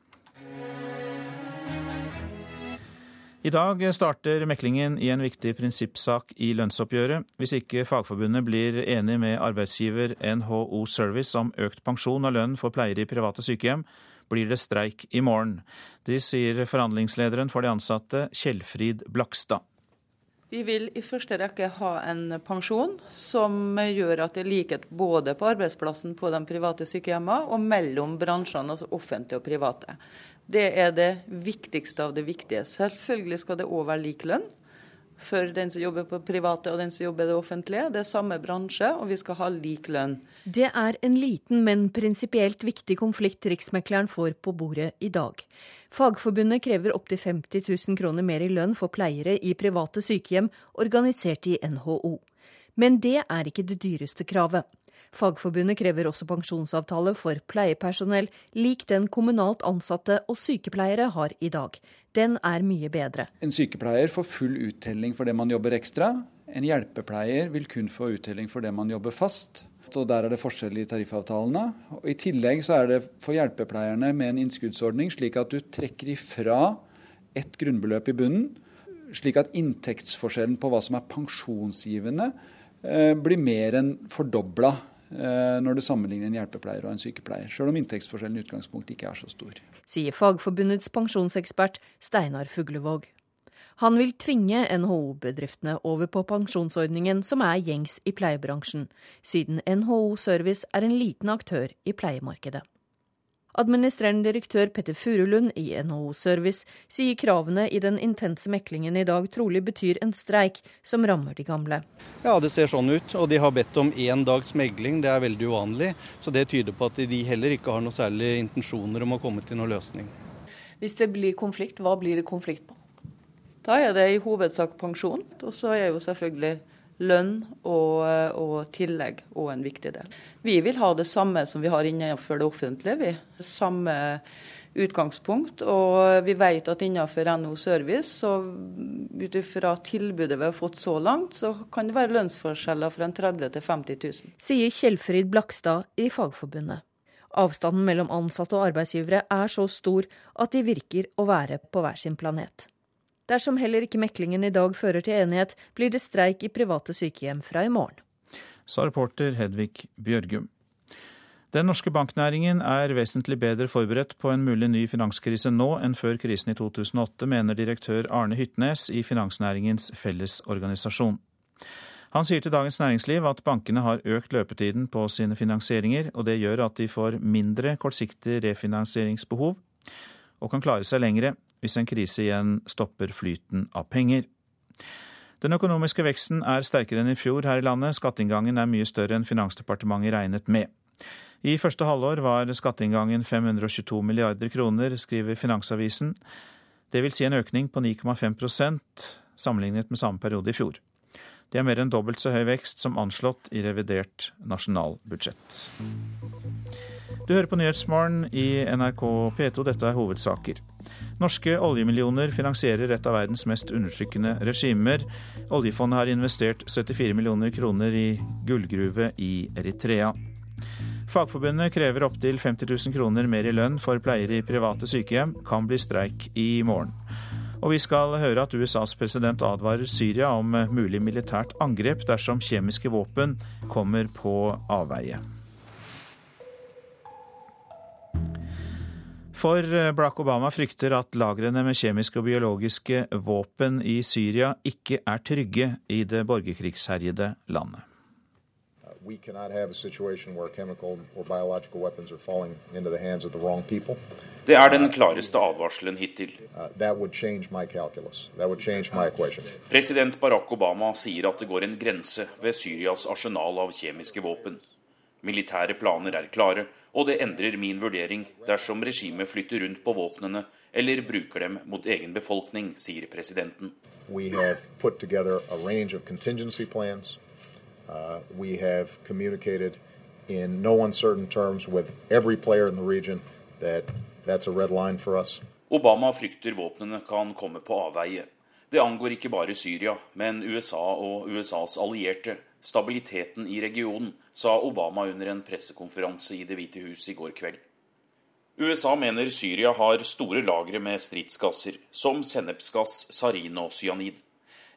I dag starter meklingen i en viktig prinsippsak i lønnsoppgjøret. Hvis ikke Fagforbundet blir enig med arbeidsgiver NHO Service om økt pensjon og lønn for pleiere i private sykehjem, blir det streik i morgen. Det sier forhandlingslederen for de ansatte, Kjellfrid Blakstad. Vi vil i første rekke ha en pensjon som gjør at det er likhet både på arbeidsplassen på de private sykehjemmene og mellom bransjene, altså offentlige og private. Det er det viktigste av det viktige. Selvfølgelig skal det òg være lik lønn. for den som jobber på private og den som jobber i det offentlige. Det er samme bransje, og vi skal ha lik lønn. Det er en liten, men prinsipielt viktig konflikt Riksmekleren får på bordet i dag. Fagforbundet krever opptil 50 000 kroner mer i lønn for pleiere i private sykehjem organisert i NHO. Men det er ikke det dyreste kravet. Fagforbundet krever også pensjonsavtale for pleiepersonell, lik den kommunalt ansatte og sykepleiere har i dag. Den er mye bedre. En sykepleier får full uttelling for det man jobber ekstra. En hjelpepleier vil kun få uttelling for det man jobber fast. Og Der er det forskjell i tariffavtalene. Og I tillegg så er det for hjelpepleierne med en innskuddsordning slik at du trekker ifra et grunnbeløp i bunnen, slik at inntektsforskjellen på hva som er pensjonsgivende, eh, blir mer enn fordobla når du sammenligner en hjelpepleier og en sykepleier, selv om inntektsforskjellen i utgangspunktet ikke er så stor. Sier Fagforbundets pensjonsekspert Steinar Fuglevåg. Han vil tvinge NHO-bedriftene over på pensjonsordningen som er gjengs i pleiebransjen, siden NHO Service er en liten aktør i pleiemarkedet. Administrerende direktør Petter Furulund i NHO Service sier kravene i den intense meklingen i dag trolig betyr en streik som rammer de gamle. Ja, det ser sånn ut. Og de har bedt om én dags megling. Det er veldig uvanlig. Så det tyder på at de heller ikke har noe særlig intensjoner om å komme til noen løsning. Hvis det blir konflikt, hva blir det konflikt på? Da er det i hovedsak pensjon. Og så er jo selvfølgelig lønn og, og, tillegg òg en viktig del. Vi vil ha det samme som vi har innenfor det offentlige. vi. Samme utgangspunkt. Og vi vet at innenfor NO Service, så ut ifra tilbudet vi har fått så langt, så kan det være lønnsforskjeller fra 30 til 50 000. Sier Kjellfrid Blakstad i Fagforbundet. Avstanden mellom ansatte og arbeidsgivere er så stor at de virker å være på hver sin planet. Dersom heller ikke meklingen i dag fører til enighet, blir det streik i private sykehjem fra i morgen. Sa reporter Hedvig Bjørgum. Den norske banknæringen er vesentlig bedre forberedt på en mulig ny finanskrise nå enn før krisen i 2008, mener direktør Arne Hytnes i Finansnæringens Fellesorganisasjon. Han sier til Dagens Næringsliv at bankene har økt løpetiden på sine finansieringer, og det gjør at de får mindre kortsiktig refinansieringsbehov og kan klare seg lengre hvis en krise igjen stopper flyten av penger. Den økonomiske veksten er sterkere enn i fjor her i landet. Skatteinngangen er mye større enn Finansdepartementet regnet med. I første halvår var skatteinngangen 522 milliarder kroner, skriver Finansavisen. Det vil si en økning på 9,5% sammenlignet med samme periode i fjor. Det er mer enn dobbelt så høy vekst som anslått i revidert nasjonalbudsjett. Du hører på Nyhetsmorgen i NRK P2. Dette er hovedsaker. Norske oljemillioner finansierer et av verdens mest undertrykkende regimer. Oljefondet har investert 74 millioner kroner i gullgruve i Eritrea. Fagforbundet krever opptil 50 000 kroner mer i lønn for pleiere i private sykehjem. Kan bli streik i morgen. Og vi skal høre at USAs president advarer Syria om mulig militært angrep dersom kjemiske våpen kommer på avveie. For Barack Obama frykter at lagrene med kjemiske og biologiske våpen i Syria ikke er trygge i det borgerkrigsherjede landet. We cannot have a situation where chemical or biological weapons are falling into the hands of the wrong people. Det er den klareste advarselen hittil. President Barack Obama sier at det går en grense ved Syrias arsenal av kjemiske våpen. Militære planer er klare, og det endrer min vurdering dersom regimet flytter rundt på våpnene eller bruker dem mot egen befolkning, sier presidenten. We have put together a range of contingency plans. Uh, we have communicated in no uncertain terms with every player in the region that that's a red line for us. Obama frykter våpnene kan komme på avveie. Det angår ikke bare Syria, men USA og USAs allierte, stabiliteten i regionen, sa Obama under en pressekonferanse i Det hvite hus i går kveld. USA mener Syria har store lagre med stridsgasser, som sennepsgass, sarin og cyanid.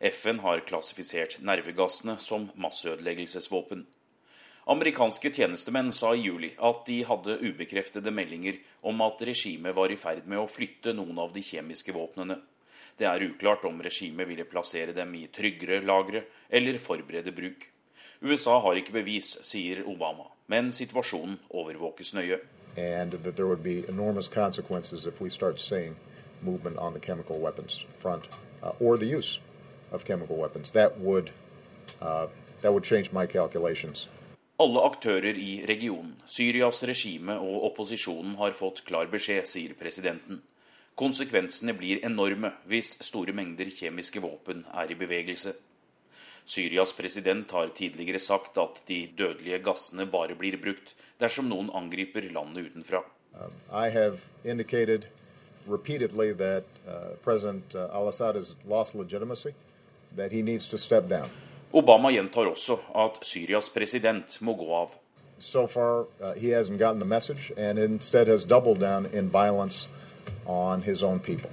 FN har klassifisert nervegassene som masseødeleggelsesvåpen. Amerikanske tjenestemenn sa i juli at de hadde ubekreftede meldinger om at regimet var i ferd med å flytte noen av de kjemiske våpnene. Det er uklart om regimet ville plassere dem i tryggere lagre eller forberede bruk. USA har ikke bevis, sier Obama, men situasjonen overvåkes nøye. And that there would be enormous consequences if we start seeing movement on the chemical weapons front uh, or the use of chemical weapons. That would, uh, that would change my calculations. Alle aktører i regionen, Syrias regime og opposisjonen har fått klar beskjed, sier presidenten. Konsekvensene blir enorme hvis store mengder kjemiske våpen er i bevegelse. Syrias president har tidligere sagt at de dødelige gassene bare blir brukt dersom noen angriper landet utenfra. Um, that uh, uh, al-Assad has lost legitimacy, that he needs to step down. Obama gjentar også at Syrias president må gå av. So far, uh, he hasn't gotten the message and instead has doubled down in violence on his own people.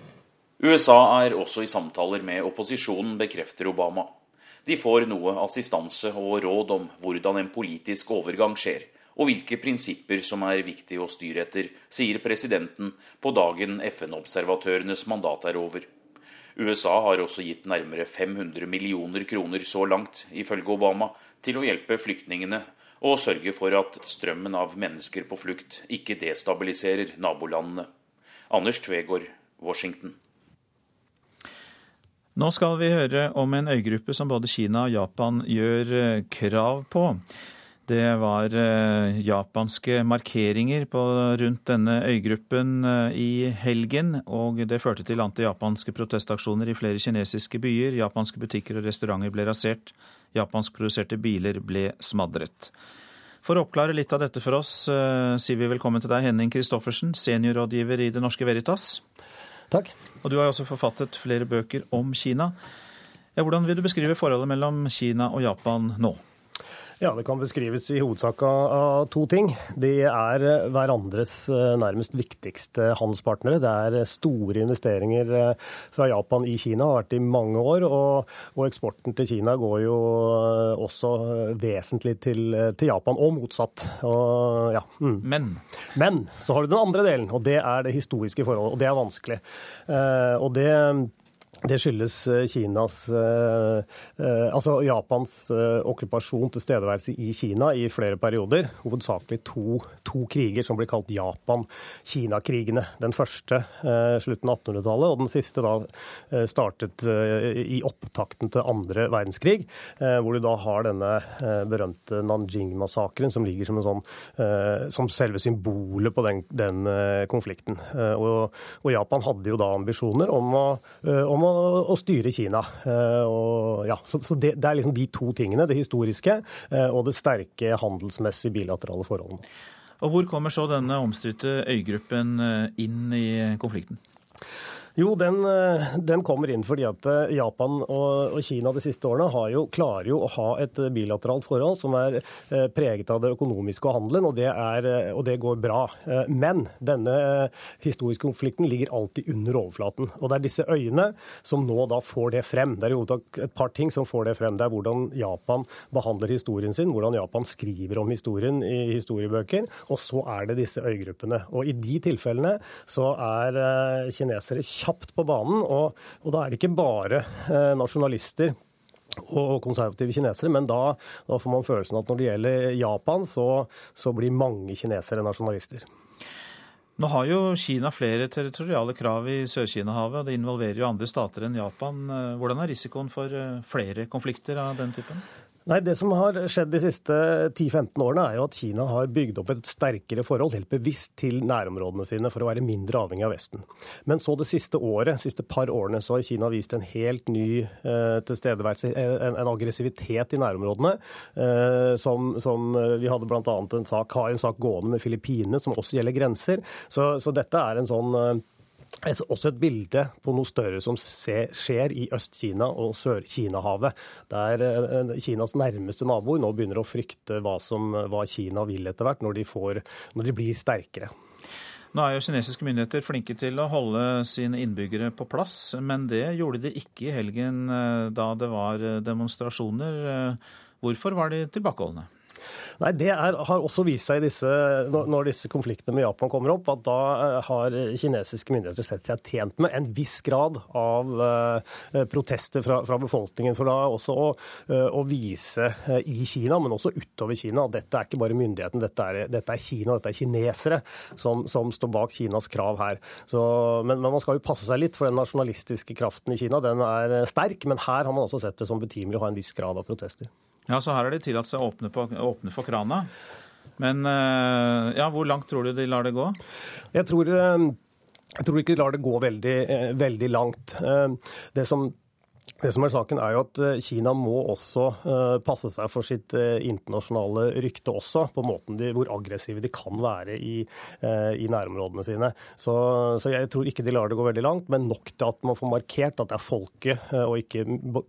USA er også i samtaler med opposisjonen, bekrefter Obama. De får noe assistanse og råd om hvordan en politisk overgang skjer, og hvilke prinsipper som er viktig å styre etter, sier presidenten på dagen FN-observatørenes mandat er over. USA har også gitt nærmere 500 millioner kroner så langt, ifølge Obama, til å hjelpe flyktningene og sørge for at strømmen av mennesker på flukt ikke destabiliserer nabolandene. Anders Tvegård, Washington. Nå skal vi høre om en øygruppe som både Kina og Japan gjør eh, krav på. Det var eh, japanske markeringer på, rundt denne øygruppen eh, i helgen, og det førte til anti-japanske protestaksjoner i flere kinesiske byer. Japanske butikker og restauranter ble rasert. Japanskproduserte biler ble smadret. For å oppklare litt av dette for oss, sier vi velkommen til deg, Henning Christoffersen, seniorrådgiver i Det Norske Veritas. Takk. Og du har også forfattet flere bøker om Kina. Hvordan vil du beskrive forholdet mellom Kina og Japan nå? Ja, Det kan beskrives i hovedsak av to ting. De er eh, hverandres eh, nærmest viktigste handelspartnere. Det er eh, store investeringer fra Japan i Kina, har vært i mange år. Og, og eksporten til Kina går jo også vesentlig til, til Japan, og motsatt. Og, ja. mm. Men? Men så har du den andre delen, og det er det historiske forholdet. Og det er vanskelig. og det det skyldes eh, Kinas eh, eh, Altså Japans okkupasjon, tilstedeværelse i Kina i flere perioder. Hovedsakelig to, to kriger som blir kalt Japan-Kina-krigene. Den første slutten av 1800-tallet, og den siste da startet i opptakten til andre verdenskrig. Hvor du da har denne berømte Nanjing-massakren som ligger som, sånn, som selve symbolet på den, den konflikten. Og, og, Japan hadde jo da ambisjoner om å, om å å, styre Kina. Eh, og, ja, så, så det, det, er liksom de to tingene, det historiske eh, og det sterke handelsmessige bilaterale forholdene. Og Hvor kommer så denne omstridte øygruppen eh, inn i konflikten? Jo, den, eh, den, kommer inn fordi at eh, Japan og, Kina de siste årene jo, klarer jo å ha et bilateralt forhold som er eh, preget av det økonomiske og handelen, og det, er, og det går bra. Men denne historiske konflikten ligger alltid under overflaten. Og det er disse øyene som nå da får det frem. Det er jo et par ting som får det frem. Det er hvordan Japan behandler historien sin, hvordan Japan skriver om historien i historiebøker, og så er det disse øygruppene. Og i de tilfellene så er kinesere kjappe kjapt på banen. Og, og da er det ikke bare eh, nasjonalister og konservative kinesere, men da, da, får man følelsen at når det gjelder Japan, så, så blir mange kinesere nasjonalister. Nå har jo Kina flere territoriale krav i Sør-Kina-havet, og det involverer jo andre stater enn Japan. Eh, hvordan er risikoen for eh, flere konflikter av den typen? Nei, Det som har skjedd de siste 10-15 årene, er jo at Kina har bygd opp et sterkere forhold, helt bevisst, til nærområdene sine for å være mindre avhengig av Vesten. Men så det siste året, siste par årene, så har Kina vist en helt ny eh, tilstedeværelse, en, en, aggressivitet i nærområdene. Eh, som, som, Vi hadde bl.a. en sak, har en sak gående med Filippinene, som også gjelder grenser. Så, så dette er en sånn eh, et, også et bilde på noe større som skjer i Øst-Kina og Sør-Kina-havet. Der eh, Kinas nærmeste naboer nå begynner å frykte hva, som, hva Kina vil etter hvert, når de, får, når de blir sterkere. Nå er jo kinesiske myndigheter flinke til å holde sine innbyggere på plass, men det gjorde de ikke i helgen eh, da det var demonstrasjoner. Eh, hvorfor var de tilbakeholdne? Nei, Det er, har også vist seg disse, når disse konfliktene med Japan kommer opp, at da eh, har kinesiske myndigheter sett seg tjent med en viss grad av uh, protester fra, fra, befolkningen. For da også å, uh, å, vise i Kina, men også utover Kina, at dette er ikke bare myndigheten, dette dette er Kina, dette er kinesere som, som, står bak Kinas krav her. Så, men, men, man skal jo passe seg litt, for den nasjonalistiske kraften i Kina den er sterk. Men her har man også sett det som betimelig å ha en viss grad av protester. Ja, så her er de tillatt seg å åpne, på, åpne for krana. Men eh, ja, hvor langt tror du de lar det gå? Jeg tror, eh, jeg tror ikke de lar det gå veldig, eh, veldig langt. Det som det som er saken er jo at eh, Kina må også uh, passe seg for sitt uh, internasjonale rykte også, på måten de, hvor aggressive de kan være i, i nærområdene sine. Så, så, jeg tror ikke de lar det gå veldig langt, men nok til at man får markert at det er folket og ikke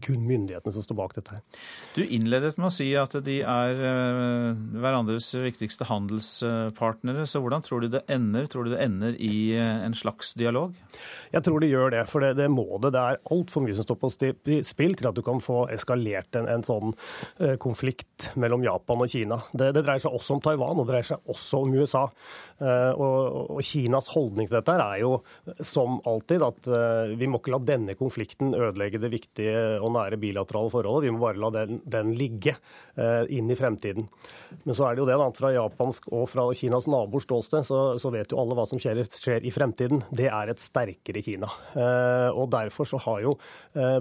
kun myndighetene som står bak dette her. Du innledet med å si at de er hverandres viktigste handelspartnere, så hvordan tror du det ender? Tror du det ender i en slags dialog? Jeg tror de gjør det, for det, det må det. Det er altfor mye som står på stil spill til at du kan få eskalert en, en sånn eh, konflikt mellom Japan og Kina. Det, det, dreier seg også om Taiwan, og det dreier seg også om USA. Eh, og, og, Kinas holdning til dette er jo som alltid at eh, vi må ikke la denne konflikten ødelegge det viktige og nære bilaterale forholdet. Vi må bare la den, den ligge inn i fremtiden. Men så er det jo det, da, fra japansk og fra Kinas naboers ståsted, så, så, vet jo alle hva som skjer, skjer, i fremtiden. Det er et sterkere Kina. Og derfor så har jo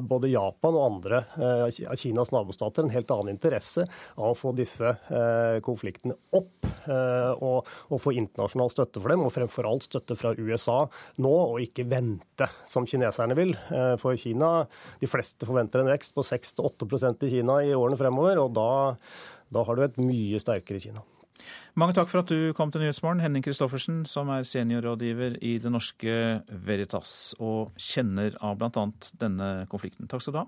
både både Japan og andre eh, av Kinas nabostater en helt annen interesse av å få disse eh, konfliktene opp eh, og, og få internasjonal støtte for dem, og fremfor alt støtte fra USA nå, og ikke vente som kineserne vil. For Kina, de fleste forventer en vekst på 6-8% i Kina i årene fremover, og da, da har du et mye sterkere Kina. Mange takk for at du kom til Nyhetsmorgen, Henning Christoffersen, som er seniorrådgiver i Det Norske Veritas og kjenner av bl.a. denne konflikten. Takk skal du ha.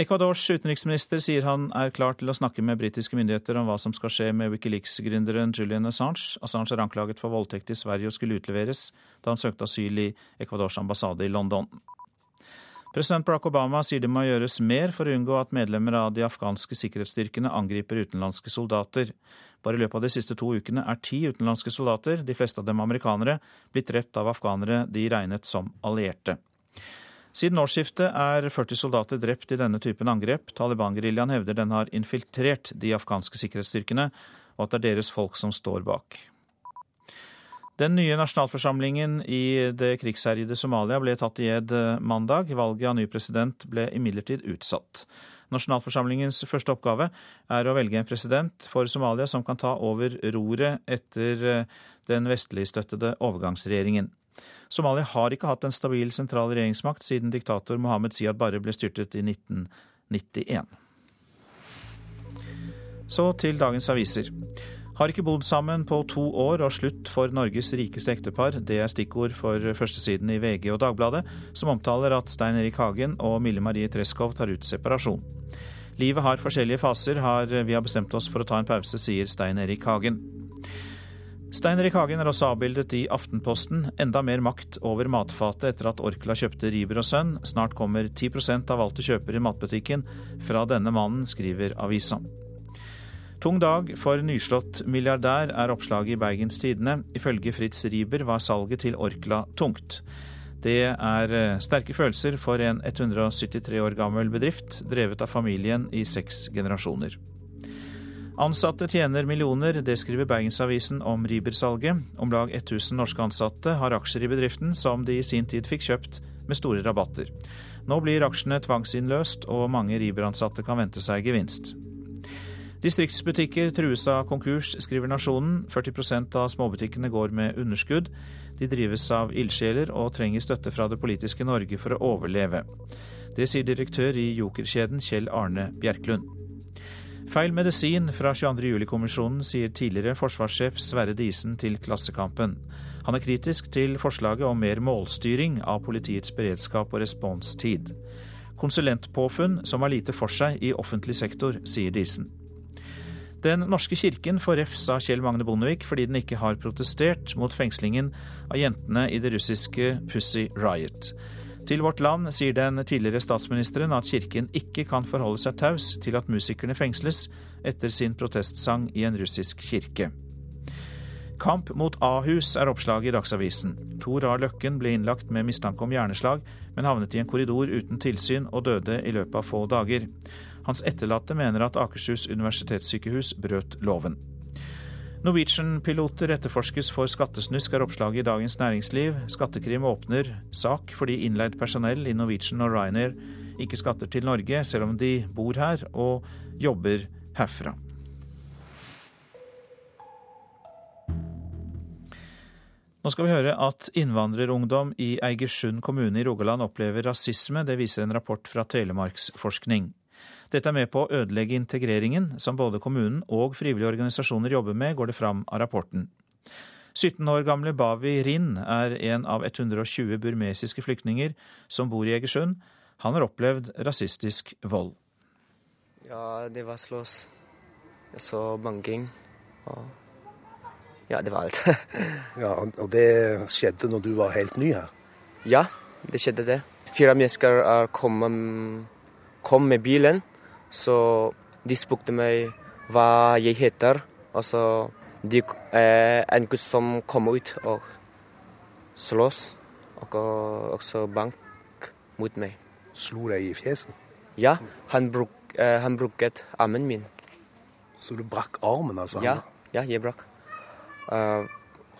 Ecuadors utenriksminister sier han er klar til å snakke med britiske myndigheter om hva som skal skje med Wikileaks-gründeren Julian Assange. Assange er anklaget for voldtekt i Sverige og skulle utleveres da han søkte asyl i Ecuadors ambassade i London. President Barack Obama sier det må gjøres mer for å unngå at medlemmer av de afghanske sikkerhetsstyrkene angriper utenlandske soldater. Bare i løpet av de siste to ukene er ti utenlandske soldater, de fleste av dem amerikanere, blitt drept av afghanere de regnet som allierte. Siden årsskiftet er 40 soldater drept i denne typen angrep. Taliban-geriljaen hevder den har infiltrert de afghanske sikkerhetsstyrkene, og at det er deres folk som står bak. Den nye nasjonalforsamlingen i det krigsherjede Somalia ble tatt i ed eh, mandag. Valget av ny president ble imidlertid utsatt. Nasjonalforsamlingens første oppgave er å velge en president for Somalia som kan ta over roret etter eh, den vestligstøttede overgangsregjeringen. Somalia har ikke hatt en stabil sentral regjeringsmakt siden diktator Mohammed Siad Barre ble styrtet i 1991. Så til dagens aviser. Har ikke bodd sammen på to år og slutt for Norges rikeste ektepar. Det er stikkord for førstesiden i VG og Dagbladet, som omtaler at Stein Erik Hagen og Mille Marie Treskov tar ut separasjon. Livet har forskjellige faser, har vi har bestemt oss for å ta en pause, sier Stein Erik Hagen. Stein Erik Hagen er også avbildet i Aftenposten. Enda mer makt over matfatet etter at Orkla kjøpte Riber og Sønn. Snart kommer 10 av alt du kjøper i matbutikken fra denne mannen, skriver avisa. Tung dag for nyslått milliardær, er oppslaget i Bergens Tidende. Ifølge Fritz Riber var salget til Orkla tungt. Det er eh, sterke følelser for en 173 år gammel bedrift, drevet av familien i seks generasjoner. Ansatte tjener millioner, det skriver Bergensavisen om Riber-salget. Om lag 1000 norske ansatte har aksjer i bedriften, som de i sin tid fikk kjøpt med store rabatter. Nå blir aksjene tvangsinnløst, og mange Riber-ansatte kan vente seg gevinst. Distriktsbutikker trues av konkurs, skriver Nasjonen. 40% av småbutikkene går med underskudd. De drives av ildsjeler og trenger støtte fra det politiske Norge for å overleve. Det sier direktør i Jokerkjeden Kjell Arne Bjerklund. Feil medisin fra 22. juli-kommisjonen, sier tidligere forsvarssjef Sverre Disen til Klassekampen. Han er kritisk til forslaget om mer målstyring av politiets beredskap og responstid. Konsulentpåfunn som har lite for seg i offentlig sektor, sier Disen. Den norske kirken får refs av Kjell Magne Bondevik fordi den ikke har protestert mot fengslingen av jentene i det russiske Pussy Riot. Til Vårt Land sier den tidligere statsministeren at kirken ikke kan forholde seg taus til at musikerne fengsles etter sin protestsang i en russisk kirke. Kamp mot Ahus er oppslaget i Dagsavisen. Tor A. Løkken ble innlagt med mistanke om hjerneslag, men havnet i en korridor uten tilsyn og døde i løpet av få dager. Hans etterlatte mener at Akershus universitetssykehus brøt loven. Norwegian-piloter etterforskes for skattesnusk, er oppslaget i Dagens Næringsliv. Skattekrim åpner sak fordi innleid personell i Norwegian og Ryanair ikke skatter til Norge, selv om de bor her og jobber herfra. Nå skal vi høre at innvandrerungdom i Eigersund kommune i Rogaland opplever rasisme. Det viser en rapport fra Telemarksforskning. Dette er med på å ødelegge integreringen, som både kommunen og frivillige organisasjoner jobber med, går det fram av rapporten. 17 år gamle Bavi Rin er en av 120 burmesiske flyktninger som bor i Egersund. Han har opplevd rasistisk vold. Ja, det var slåss. Jeg så banking. Og ja, det var alt. ja, Og det skjedde når du var helt ny her? Ja, det skjedde det. Fire mennesker kom, kom med bilen. Så de spurte meg hva jeg heter. Og så de, eh, en gutt som kom ut og slåss, og også bank mot meg. Slo deg i fjeset? Ja, han, bruk, eh, han brukte armen min. Så du brakk armen, altså? Ja, ja jeg brakk uh,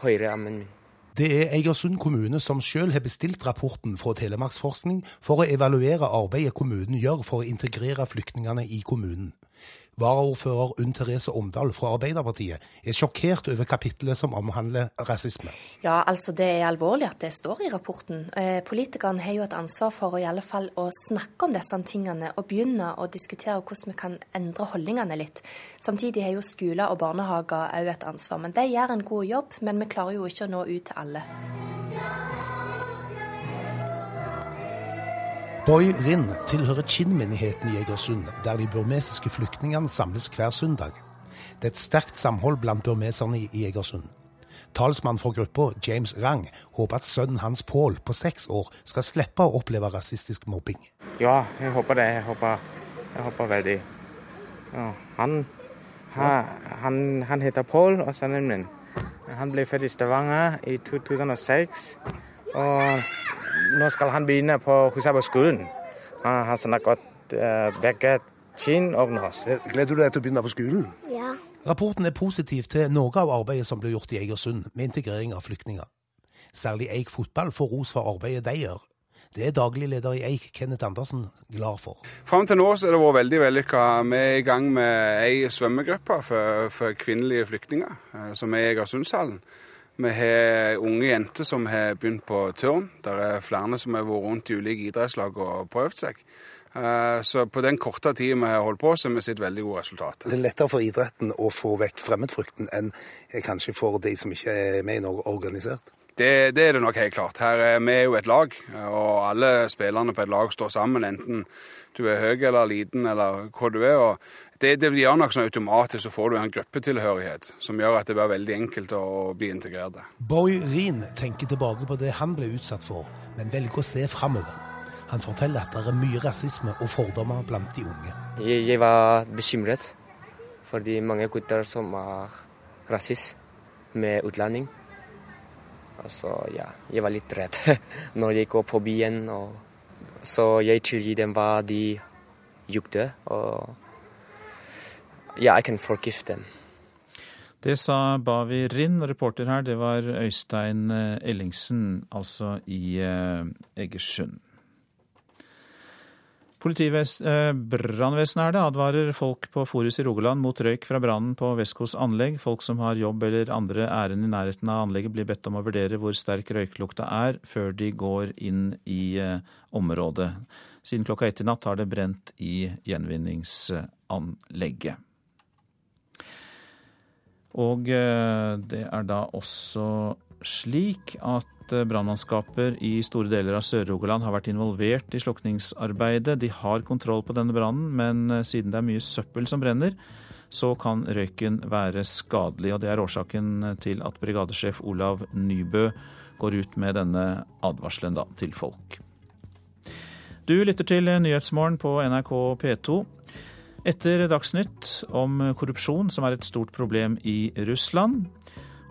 høyre armen min. Det er Egersund kommune som sjøl har bestilt rapporten fra Telemarksforskning for å evaluere arbeidet kommunen gjør for å integrere flyktningene i kommunen. Varaordfører Unn Therese Omdal fra Arbeiderpartiet er sjokkert over kapittelet som omhandler rasisme. Ja, altså Det er alvorlig at det står i rapporten. Eh, politikerne har jo et ansvar for å i alle fall å snakke om disse tingene og begynne å diskutere hvordan vi kan endre holdningene litt. Samtidig har jo skoler og barnehager òg et ansvar. Men de gjør en god jobb, men vi klarer jo ikke å nå ut til alle. Boy Rinn tilhører Kinn-menigheten i Egersund, der de burmesiske flyktningene samles hver søndag. Det er et sterkt samhold blant burmeserne i Egersund. Talsmann for gruppa, James Rang, håper at sønnen hans Paul på seks år skal slippe å oppleve rasistisk mobbing. Ja, jeg håper det. Jeg håper, jeg håper veldig. Ja, han, han, han, heter Paul, og sønnen min. Han ble født i Stavanger i 2006. Og nå skal han begynne på skolen. Han har snakket uh, begge kinn og norsk. Gleder du deg til å begynne på skolen? Ja. Rapporten er positiv til noe av arbeidet som blir gjort i Egersund med integrering av flyktninger. Særlig Eik fotball får ros for arbeidet de gjør. Det er daglig leder i Eik, Kenneth Andersen, glad for. Fram til nå så har det vært veldig vellykka. Vi er i gang med ei svømmegruppe for, for kvinnelige flyktninger, eh, som er i Egersundshallen. Vi har unge jenter som har begynt på turn. Det er flere som har vært rundt i ulike idrettslag og prøvd seg. Eh, så på den korte tida vi har holdt på, så har vi sett veldig gode resultater. Det er lettere for idretten å få vekk fremmedfrukten enn kanskje for de som ikke er med i noe organisert? Det, det, er det nok helt klart. Her er vi jo et lag, og alle spillerne på et lag står sammen. Enten du er høy eller liten eller hva du er. og det, det gjør nok sånn automatisk, så får du en gruppetilhørighet som gjør at det blir veldig enkelt å bli integrert. Boy Reen tenker tilbake på det han ble utsatt for, men velger å se framover. Han forteller at det er mye rasisme og fordommer blant de unge. Jeg, jeg var bekymret fordi mange gutter som er rasist med utlending. Altså, ja, jeg var litt redd når jeg går på byen. Og, så jeg tilgir dem hva de gjorde. og yeah, I can forgive them. Det sa Bavi Rinn, reporter her det var Øystein eh, Ellingsen, altså i eh, Egersund. Eh, Brannvesenet er det, advarer folk på Forus i Rogaland mot røyk fra brannen på Vestkos anlegg. Folk som har jobb eller andre ærend i nærheten av anlegget blir bedt om å vurdere hvor sterk røyklukta er, før de går inn i området. Siden klokka ett i natt har det brent i gjenvinningsanlegget. Og eh, det er da også slik at eh, brannmannskaper i store deler av Sør-Rogaland har vært involvert i slukningsarbeidet. De har kontroll på denne brannen, men eh, siden det er mye søppel som brenner, så kan røyken være skadelig. og Det er årsaken til at brigadesjef Olav Nybø går ut med denne advarselen da, til folk. Du lytter til Nyhetsmorgen på NRK P2. Etter Dagsnytt om korrupsjon, som er et stort problem i Russland.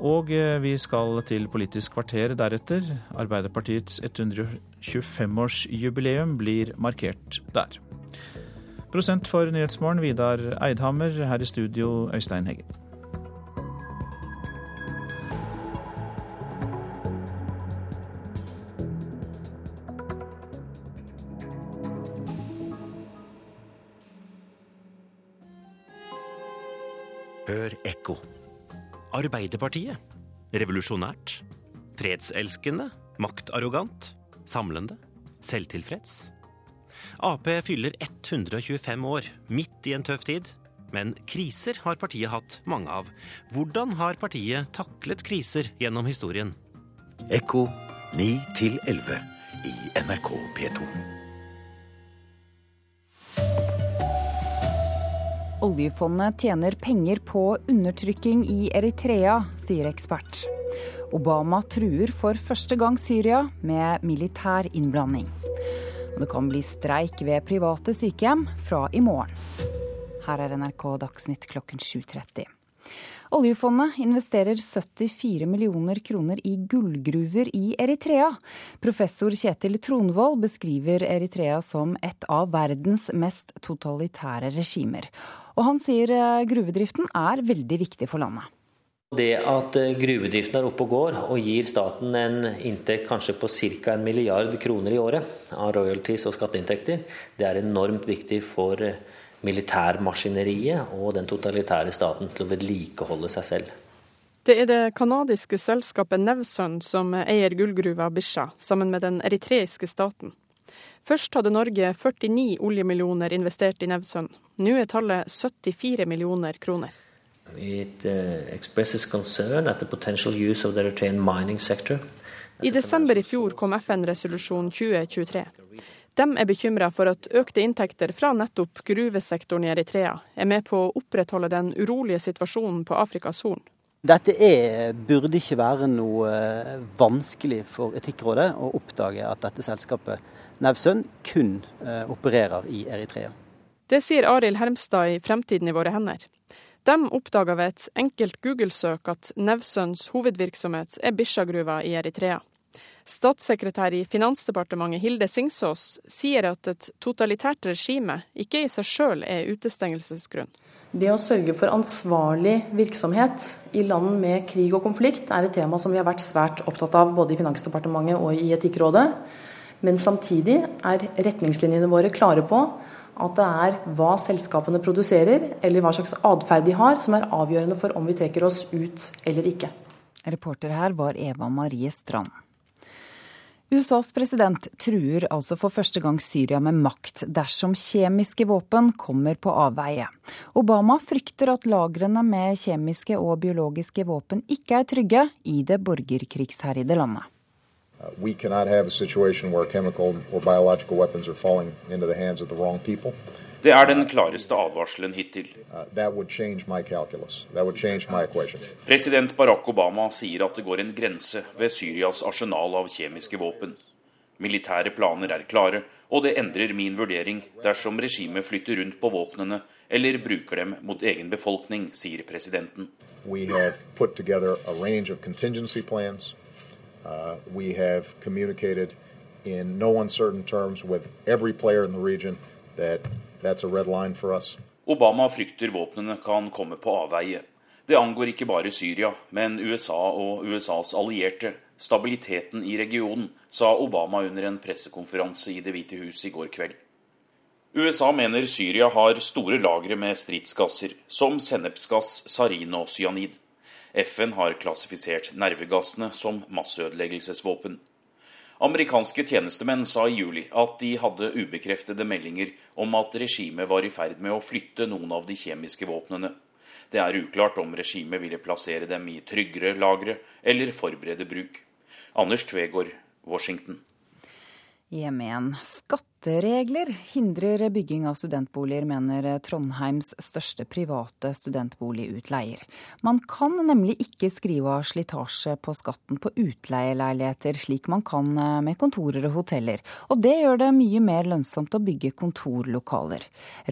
Og vi skal til Politisk kvarter deretter. Arbeiderpartiets 125-årsjubileum blir markert der. Prosent for Nyhetsmorgen, Vidar Eidhammer. Her i studio, Øystein Heggen. Arbeiderpartiet. Revolusjonært. Fredselskende. Maktarrogant. Samlende. Selvtilfreds. Ap fyller 125 år, midt i en tøff tid. Men kriser har partiet hatt mange av. Hvordan har partiet taklet kriser gjennom historien? Ekko 9 11 i NRK P2. Oljefondet tjener penger på undertrykking i Eritrea, sier ekspert. Obama truer for første gang Syria med militær innblanding. Og det kan bli streik ved private sykehjem fra i morgen. Her er NRK Dagsnytt klokken 7.30. Oljefondet investerer 74 millioner kroner i gullgruver i Eritrea. Professor Kjetil Tronvold beskriver Eritrea som et av verdens mest totalitære regimer. Og han sier eh, gruvedriften er veldig viktig for landet. Det at eh, gruvedriften er oppe og går og gir staten en inntekt kanskje på ca. en milliard kroner i året av royalties og skatteinntekter, det er enormt viktig for eh, militærmaskineriet og den totalitære staten til å vedlikeholde seg selv. Det er det canadiske selskapet Nevsun som eier gullgruva Bisha, sammen med den eritreiske staten. Først hadde Norge 49 oljemillioner investert i Nevsun. Nå er tallet 74 millioner kroner. It uh, expresses concern at the potential use of the Eritrean mining sector. I desember i fjor kom FN-resolusjon 2023. De er bekymra for at økte inntekter fra nettopp gruvesektoren i Eritrea er med på å opprettholde den urolige situasjonen på Afrikas Horn. Dette er, burde ikke være noe eh, vanskelig for Etikkrådet å oppdage at dette selskapet Nevsøn kun eh, opererer i Eritrea. Det sier Arild Hermstad i Fremtiden i våre hender. De oppdaga ved et enkelt Google-søk at Nevsøns hovedvirksomhet er Bisha-gruva i Eritrea. Statssekretær i Finansdepartementet Hilde Singsås sier at et totalitært regime ikke i seg sjøl er utestengelsesgrunn. Det å sørge for ansvarlig virksomhet i land med krig og konflikt er et tema som vi har vært svært opptatt av både i Finansdepartementet og i Etikkrådet. Men samtidig er retningslinjene våre klare på at det er hva selskapene produserer, eller hva slags atferd de har, som er avgjørende for om vi trekker oss ut eller ikke. Reporter her var Eva Marie Strand. USAs president truer altså for første gang Syria med makt dersom kjemiske våpen kommer på avveie. Obama frykter at lagrene med kjemiske og biologiske våpen ikke er trygge i det borgerkrigsherjede landet. Uh, we cannot have a situation where chemical or biological weapons are falling into the hands of the. Det er den klareste advarselen hittil. Uh, President Barack Obama sier at det går en grense ved Syrias arsenal av kjemiske våpen. Militære planer er klare, og det endrer min vurdering dersom regimet flytter rundt på våpnene eller bruker dem mot egen befolkning, sier presidenten. We have put together a range of contingency plans. Uh, we have communicated in no uncertain terms with every player in the region that Obama frykter våpnene kan komme på avveie. Det angår ikke bare Syria, men USA og USAs allierte. Stabiliteten i regionen, sa Obama under en pressekonferanse i Det hvite hus i går kveld. USA mener Syria har store lagre med stridsgasser, som sennepsgass, sarin og cyanid. FN har klassifisert nervegassene som masseødeleggelsesvåpen. Amerikanske tjenestemenn sa i juli at de hadde ubekreftede meldinger om at regimet var i ferd med å flytte noen av de kjemiske våpnene. Det er uklart om regimet ville plassere dem i tryggere lagre eller forberede bruk. Anders Tvegård, Washington. Hjem igjen. Skatteregler hindrer bygging av studentboliger, mener Trondheims største private studentboligutleier. Man kan nemlig ikke skrive av slitasje på skatten på utleieleiligheter, slik man kan med kontorer og hoteller. Og det gjør det mye mer lønnsomt å bygge kontorlokaler.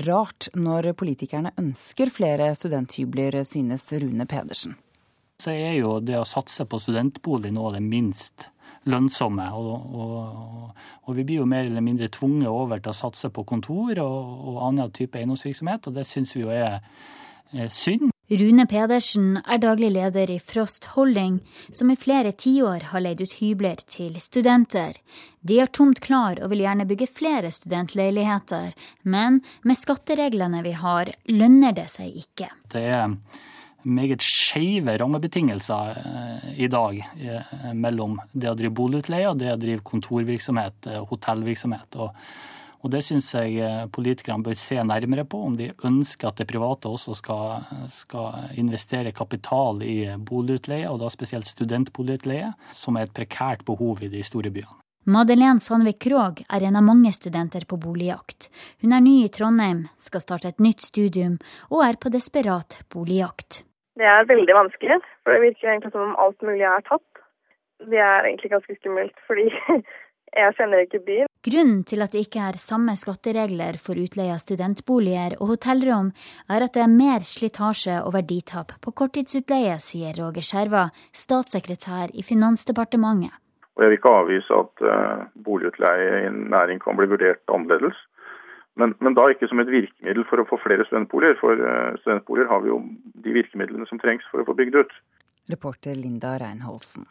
Rart når politikerne ønsker flere studenthybler, synes Rune Pedersen. Så er jo det å satse på studentbolig av det minst lønnsomme. Og, og, og, vi blir jo mer eller mindre tvunget over til å satse på kontor og, og annen type eiendomsvirksomhet, og det syns vi jo er, er synd. Rune Pedersen er daglig leder i Frost Holding, som i flere tiår har leid ut hybler til studenter. De har tomt klar og vil gjerne bygge flere studentleiligheter, men med skattereglene vi har, lønner det seg ikke. Det er meget skeive rammebetingelser eh, i dag eh, mellom det å drive boligutleie og det å drive kontorvirksomhet, eh, hotellvirksomhet. Og, og det syns jeg politikerne bør se nærmere på, om de ønsker at det private også skal, skal investere kapital i boligutleie, og da spesielt studentboligutleie, som er et prekært behov i de store byene. Madeleine Sandvik Krogh er en av mange studenter på boligjakt. Hun er ny i Trondheim, skal starte et nytt studium, og er på desperat boligjakt. Det er veldig vanskelig, for det virker egentlig som om alt mulig er tatt. Det er egentlig ganske skummelt, fordi jeg kjenner ikke byen. Grunnen til at det ikke er samme skatteregler for utleie av studentboliger og hotellrom, er at det er mer slitasje og verditap på korttidsutleie, sier Roger Skjerva, statssekretær i Finansdepartementet. Og jeg vil ikke avvise at uh, boligutleie i en næring kan bli vurdert annerledes. Men, men, da ikke som et virkemiddel for å få flere studentboliger, for uh, studentboliger har vi jo de virkemidlene som trengs for å få bygd ut. Reporter Linda Reinholsen.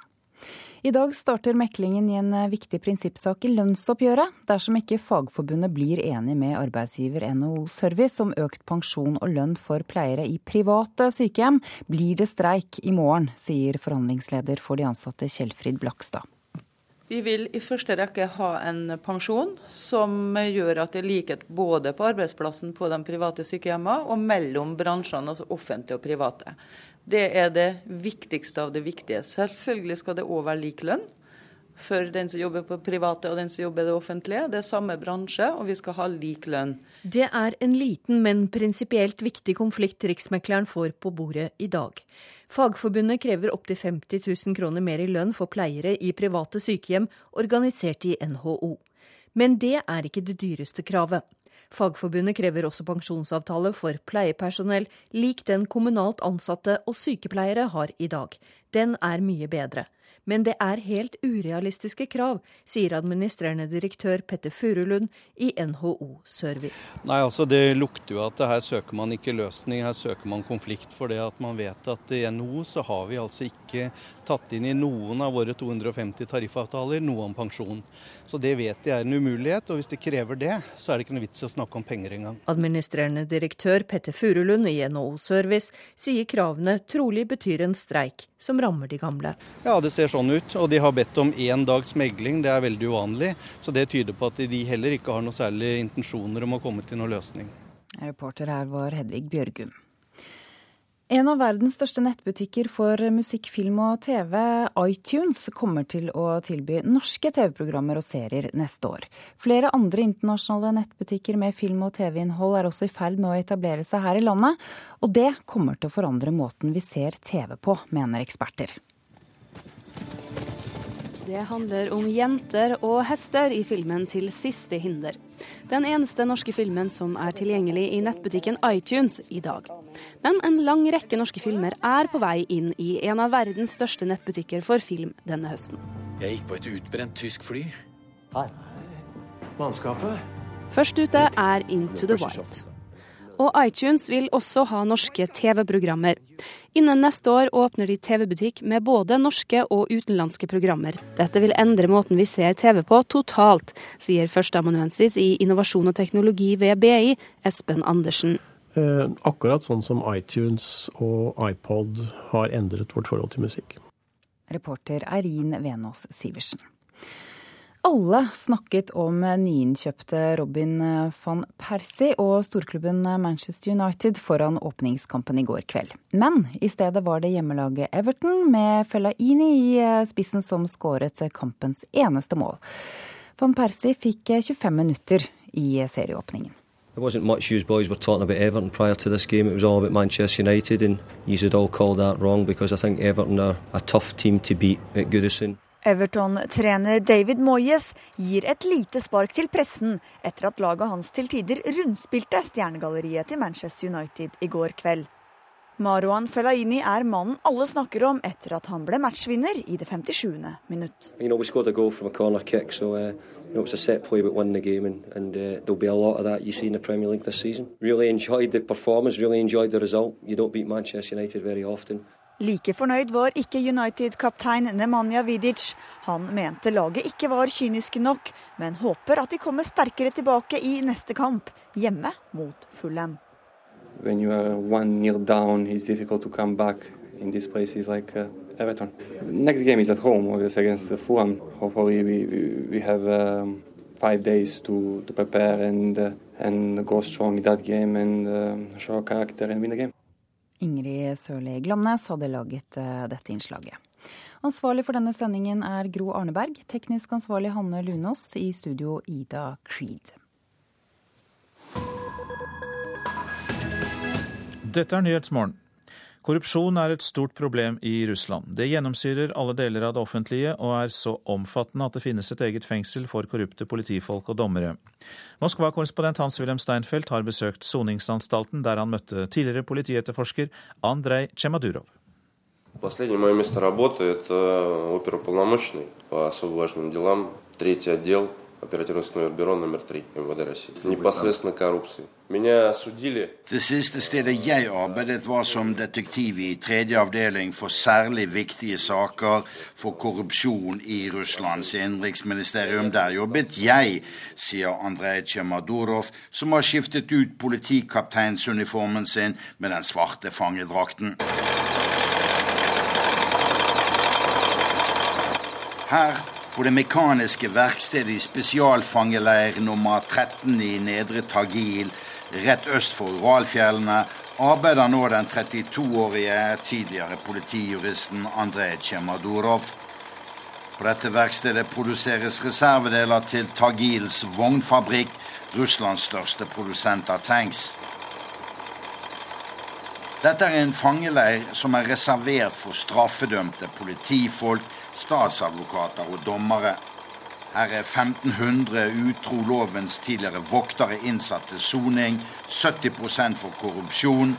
I dag starter meklingen i en eh, viktig prinsippsak i lønnsoppgjøret, dersom ikke Fagforbundet blir enig med arbeidsgiver NHO Service om økt pensjon og lønn for pleiere i private sykehjem, blir det streik i morgen, sier forhandlingsleder for de ansatte Kjellfrid Blakstad. Vi vil i første rekke ha en pensjon som gjør at det er likhet både på arbeidsplassen på de private sykehjemmene og mellom bransjene, altså offentlige og private. Det er det viktigste av det viktige. Selvfølgelig skal det òg være lik lønn for den som jobber på private og den som jobber i det offentlige. Det er samme bransje, og vi skal ha lik lønn. Det er en liten, men prinsipielt viktig konflikt Riksmekleren får på bordet i dag. Fagforbundet krever opptil 50 000 kroner mer i lønn for pleiere i private sykehjem organisert i NHO. Men det er ikke det dyreste kravet. Fagforbundet krever også pensjonsavtale for pleiepersonell, lik den kommunalt ansatte og sykepleiere har i dag. Den er mye bedre. Men det er helt urealistiske krav, sier administrerende direktør Petter Furulund i NHO Service. Nei, altså Det lukter jo at her søker man ikke løsning, her søker man konflikt. For det at man vet at i NHO så har vi altså ikke tatt inn i noen av våre 250 tariffavtaler noe om pensjon. Så det vet de er en umulighet, og hvis de krever det, så er det ikke noe vits i å snakke om penger engang. Administrerende direktør Petter Furulund i NHO Service sier kravene trolig betyr en streik som rammer de gamle. Ja, det ser sånn ut. Og de har bedt om én dags megling, det er veldig uvanlig. Så det tyder på at de heller ikke har noe særlig intensjoner om å komme til noen løsning. Reporter her var Hedvig Bjørgum. En av verdens største nettbutikker for musikk, film og TV, iTunes, kommer til å tilby norske TV-programmer og serier neste år. Flere andre internasjonale nettbutikker med film- og TV-innhold er også i ferd med å etablere seg her i landet, og det kommer til å forandre måten vi ser TV på, mener eksperter. Det handler om jenter og hester i filmen 'Til siste hinder'. Den eneste norske filmen som er tilgjengelig i nettbutikken iTunes i dag. Men en lang rekke norske filmer er på vei inn i en av verdens største nettbutikker for film denne høsten. Jeg gikk på et utbrent tysk fly. Her. Mannskapet. Først ute er Into the Wild. Og iTunes vil også ha norske TV-programmer. Innen neste år åpner de TV-butikk med både norske og utenlandske programmer. Dette vil endre måten vi ser TV på totalt, sier førsteamanuensis i innovasjon og teknologi ved BI, Espen Andersen. Eh, akkurat sånn som iTunes og iPod har endret vårt forhold til musikk. Reporter Eirin Venås Sivertsen. Alle snakket om nyinnkjøpte Robin van Persie og storklubben Manchester United foran åpningskampen i går kveld. Men i stedet var det hjemmelaget Everton med Fellaini i spissen som skåret kampens eneste mål. Van Persie fikk 25 minutter i serieåpningen. It wasn't much you boys were talking about Everton prior to this game. It was all about Manchester United, and you should all call that wrong because I think Everton are a tough team to beat at Goodison. Everton-trener David Moyes gir et lite spark til pressen etter at laget hans til tider rundspilte stjernegalleriet til Manchester United i går kveld. Marwan Fellaini er mannen alle snakker om etter at han ble matchvinner i det 57. minutt. You know, kick, so uh, you know, play and, and uh. Really really Like fornøyd var ikke United-kaptein Nemanja Vidic. Han mente laget ikke var kyniske nok, men håper at de kommer sterkere tilbake i neste kamp, hjemme mot Fulham when you are one nil down, it's difficult to come back in these places like uh, Everton. Next game is at home, Fulham. Hopefully, we we, we have um, five prepare and uh, and go strong in that game and uh, show character and win the game. Ingrid Sørli Glamnes hadde laget uh, dette innslaget. Ansvarlig for denne sendingen er Gro Arneberg, teknisk ansvarlig Hanne Lunås, i studio Ida Creed. Dette er Nyhetsmorgen. Korrupsjon er et stort problem i Russland. Det gjennomsyrer alle deler av det offentlige og er så omfattende at det finnes et eget fengsel for korrupte politifolk og dommere. Moskva-korrespondent Hans-Wilhelm Steinfeld har besøkt soningsanstalten, der han møtte tidligere politietterforsker Andrej Tsjemadurov. Последнее мое место работы – это оперуполномоченный по особо важным делам, третий отдел оперативно-становое бюро номер 3 МВД России. Непосредственно коррупции. Меня судили. Det siste stedet jeg arbeidet var som detektiv i tredje avdeling for særlig viktige saker for korrupsjon i Russlands innenriksministerium. Der jobbet jeg, sier Andrej Tsjemadurov, som har skiftet ut politikapteinsuniformen sin med den svarte fangedrakten. Her på det mekaniske verkstedet i spesialfangeleir nummer 13 i Nedre Tagil, rett øst for Uralfjellene, arbeider nå den 32-årige tidligere politijuristen Andrej Tsjemadurov. På dette verkstedet produseres reservedeler til Tagils vognfabrikk, Russlands største produsent av tanks. Dette er en fangeleir som er reservert for straffedømte politifolk statsadvokater og dommere. Her er 1500 utro lovens tidligere voktere innsatt til soning, 70% for korrupsjon,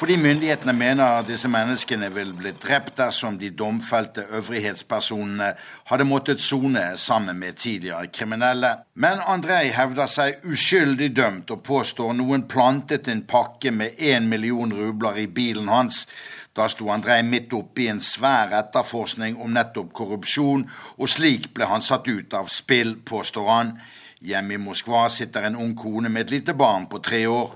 fordi myndighetene mener disse menneskene vil bli drept dersom de domfelte øvrighetspersonene hadde måttet sone sammen med tidligere kriminelle. Men Andrej hevder seg uskyldig dømt og påstår noen plantet en pakke med én million rubler i bilen hans da sto Andrej midt oppe i en svær etterforskning om nettopp korrupsjon, og slik ble han satt ut av spill, påstår han. Hjemme i Moskva sitter en ung kone med et lite barn på tre år.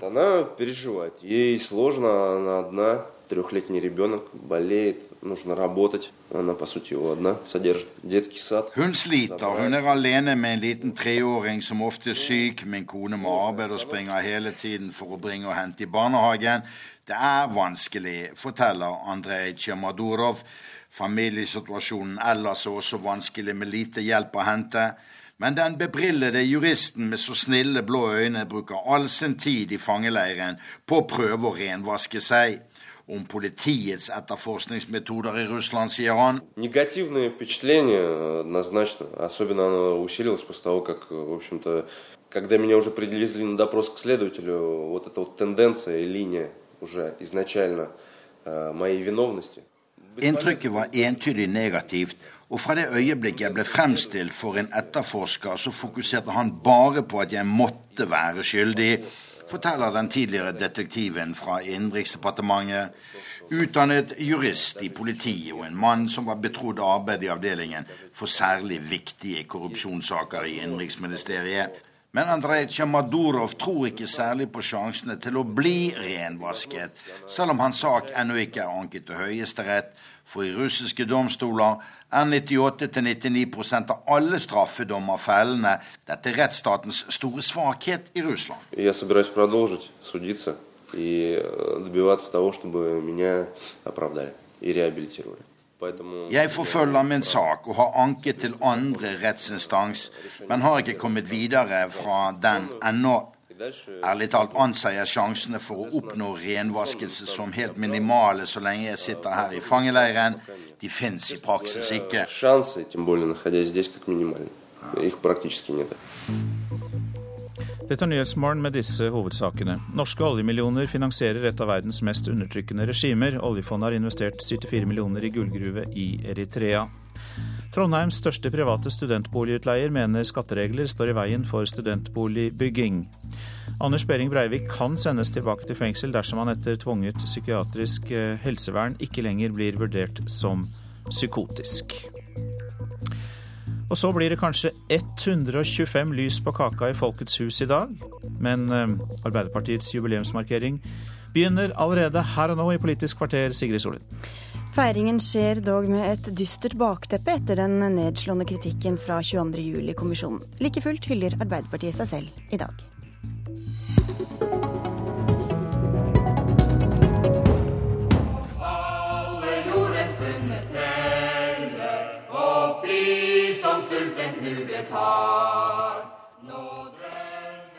Hun sliter, hun er alene med en liten treåring som ofte er syk. Min kone må arbeide og springe hele tiden for å bringe og hente i barnehagen. Det er vanskelig, forteller Andrej Tsjemadurov. Familiesituasjonen ellers er også vanskelig, med lite hjelp å hente. Men den bebrillede juristen med så snille blå øyne bruker all sin tid i fangeleiren på å prøve å renvaske seg om politiets etterforskningsmetoder i Russland, sier han. Негативное впечатление однозначно. Особенно оно усилилось после того, как, в общем-то, когда меня уже привезли на допрос к следователю, вот эта вот тенденция и линия уже изначально моей виновности. Inntrykket var entydig negativt, og fra det øyeblikk jeg ble fremstilt for en etterforsker, så fokuserte han bare på at jeg måtte være skyldig forteller den tidligere detektiven fra Innenriksdepartementet, utdannet jurist i politiet og en mann som var betrodd arbeid i avdelingen for særlig viktige korrupsjonssaker i Innenriksministeriet. Men Andrej Tsjamadurov tror ikke særlig på sjansene til å bli renvasket, selv om hans sak ennå ikke er anket til Høyesterett, for i russiske domstoler er 98-99 av alle straffedommer fellende. Dette er rettsstatens store svakhet i Russland. Jeg собираюсь продолжить и добиваться того, чтобы меня оправдали и реабилитировали. Jeg forfølger min sak og har anket til andre rettsinstans, men har ikke kommet videre fra den ennå. Ærlig talt anser jeg sjansene for å oppnå renvaskelse som helt minimale så lenge jeg sitter her i fangeleiren. De fins i praksis ikke. Dette er Nyhetsmorgen med disse hovedsakene. Norske oljemillioner finansierer et av verdens mest undertrykkende regimer. Oljefondet har investert 74 millioner i gullgruve i Eritrea. Trondheims største private studentboligutleier mener skatteregler står i veien for studentboligbygging. Anders Behring Breivik kan sendes tilbake til fengsel dersom han etter tvunget psykiatrisk eh, helsevern ikke lenger blir vurdert som psykotisk. Og så blir det kanskje 125 lys på kaka i Folkets hus i dag. Men eh, Arbeiderpartiets jubileumsmarkering begynner allerede her og nå i Politisk kvarter, Sigrid Solund. Feiringen skjer dog med et dystert bakteppe etter den nedslående kritikken fra 22.07-kommisjonen. Like fullt hyller Arbeiderpartiet seg selv i dag.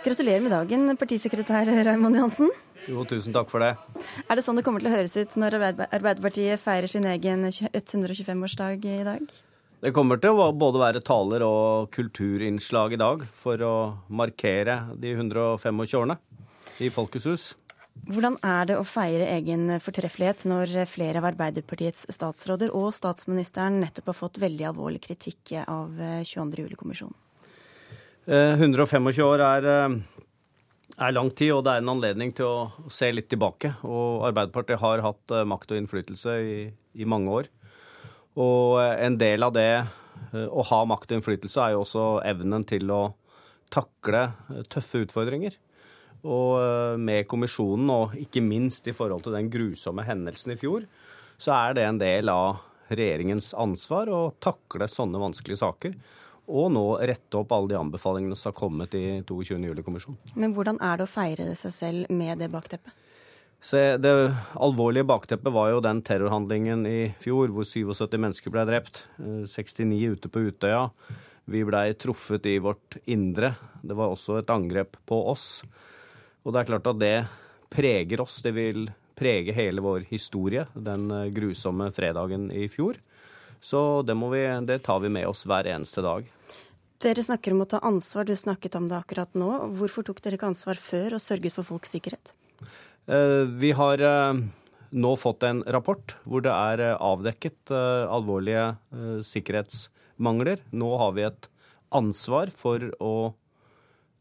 Gratulerer med dagen, partisekretær Raymond Johansen. Jo, tusen takk for det. Er det sånn det kommer til å høres ut når Arbeiderpartiet feirer sin egen 125-årsdag i dag? Det kommer til å både være taler og kulturinnslag i dag for å markere de 125 årene i Folkets hus. Hvordan er det å feire egen fortreffelighet når flere av Arbeiderpartiets statsråder og statsministeren nettopp har fått veldig alvorlig kritikk av 22. juli-kommisjonen? 125 eh, år er, eh, er, lang tid, og det er en anledning til å se litt tilbake. Og Arbeiderpartiet har hatt eh, makt og innflytelse i, i mange år. Og en del av det å ha makt og innflytelse er jo også evnen til å takle tøffe utfordringer. Og med kommisjonen, og ikke minst i forhold til den grusomme hendelsen i fjor, så er det en del av regjeringens ansvar å takle sånne vanskelige saker og nå rette opp alle de anbefalingene som har kommet i 22. juli-kommisjonen. Men hvordan er det å feire seg selv med det bakteppet? Se, det alvorlige bakteppet var jo den terrorhandlingen i fjor hvor 77 mennesker ble drept. 69 eh, ute på Utøya. Vi blei truffet i vårt indre. Det var også et angrep på oss. Og det er klart at det preger oss. Det vil prege hele vår historie, den eh, grusomme fredagen i fjor. Så det, vi, det tar vi med oss hver eneste dag. Dere snakker om å ta ansvar, du snakket om det akkurat nå. Hvorfor tok dere ikke ansvar før og sørget for folks sikkerhet? Eh, vi har eh, nå fått en rapport hvor det er avdekket alvorlige sikkerhetsmangler. Nå har vi et ansvar for å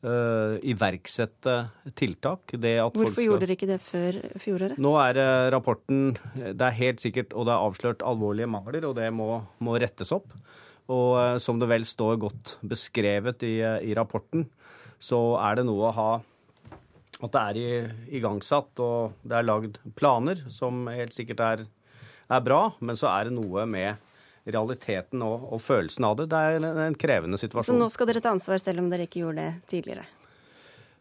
uh, iverksette tiltak. Hvorfor skal... gjorde dere ikke det før fjoråret? Nå er uh, rapporten Det er helt sikkert, og det er avslørt alvorlige mangler, og det må, må rettes opp. Og uh, som det vel står godt beskrevet i, i, rapporten, så er det noe å ha at det er igangsatt og det er lagd planer som helt sikkert er, er bra, men så er det noe med realiteten og, og, følelsen av det. Det er en, en krevende situasjon. Så nå skal dere ta ansvar selv om dere ikke gjorde det tidligere?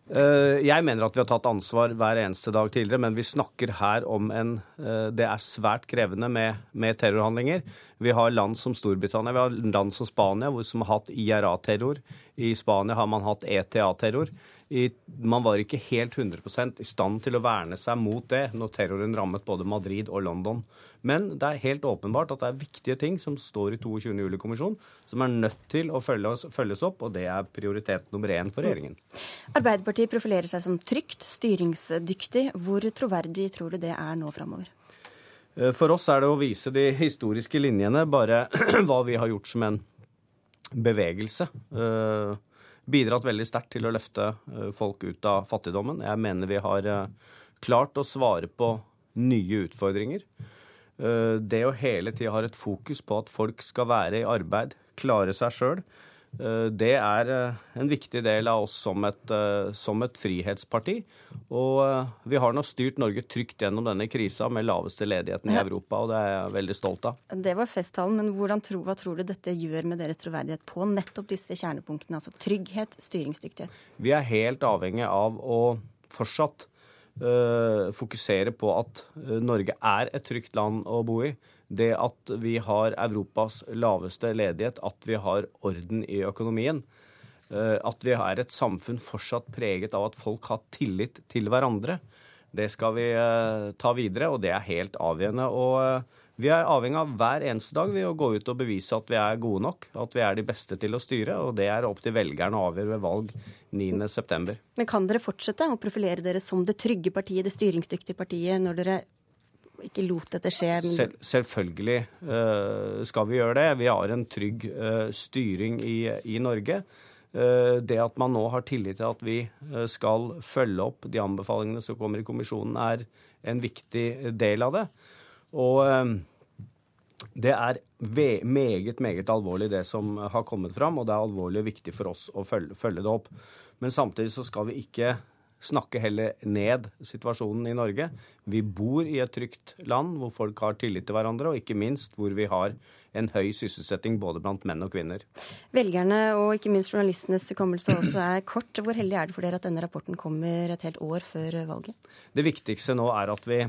Uh, jeg mener at vi har tatt ansvar hver eneste dag tidligere, men vi snakker her om en uh, Det er svært krevende med, med, terrorhandlinger. Vi har land som Storbritannia, vi har land som Spania, hvor som har hatt IRA-terror. I Spania har man hatt ETA-terror i, man var ikke helt 100% i stand til å verne seg mot det når terroren rammet både Madrid og London. Men det er helt åpenbart at det er viktige ting som står i 22. juli-kommisjonen, som er nødt til å følges, følges opp, og det er prioritet nummer én for regjeringen. Arbeiderpartiet profilerer seg som trygt, styringsdyktig. Hvor troverdig tror du det er nå framover? Eh, for oss er det å vise de historiske linjene, bare hva vi har gjort som en bevegelse. Uh, bidratt veldig sterkt til å løfte eh, folk ut av fattigdommen. Jeg mener vi har eh, klart å svare på nye utfordringer. Eh, det å hele tida ha et fokus på at folk skal være i arbeid, klare seg sjøl, det er eh, en viktig del av oss som et, eh, som et, frihetsparti. Og vi har nå styrt Norge trygt gjennom denne krisa med laveste ledigheten i Europa, og det er jeg veldig stolt av. Det var festtalen, men tro, hva tror du dette gjør med deres troverdighet på nettopp disse kjernepunktene? Altså trygghet, styringsdyktighet? Vi er helt avhengig av å fortsatt uh, fokusere på at Norge er et trygt land å bo i. det at vi har Europas laveste ledighet, at vi har orden i økonomien, eh, at vi er et samfunn fortsatt preget av at folk har tillit til hverandre, det skal vi eh, ta videre, og det er helt avgjørende. Og eh, vi er avhengig av hver eneste dag ved å gå ut og bevise at vi er gode nok, at vi er de beste til å styre, og det er opp til velgerne å avgjøre ved valg 9.9. Men kan dere fortsette å profilere dere som det trygge partiet, det styringsdyktige partiet, når dere ikke lot dette skje? Sel selvfølgelig uh, skal vi gjøre det. Vi har en trygg uh, styring i, i Norge. Uh, det at man nå har tillit til at vi skal følge opp de anbefalingene som kommer i kommisjonen, er en viktig del av det. Og det er meget, meget alvorlig det som har kommet fram, og det er alvorlig og viktig for oss å følge, følge det opp. Men samtidig så skal vi ikke snakke heller ned situasjonen i Norge. Vi bor i et trygt land hvor folk har tillit til hverandre, og ikke minst hvor vi har en høy sysselsetting både blant menn og kvinner. Velgerne og ikke minst journalistenes hukommelse også er kort. Hvor heldig er det for dere at denne rapporten kommer et helt år før valget? Det viktigste nå er at vi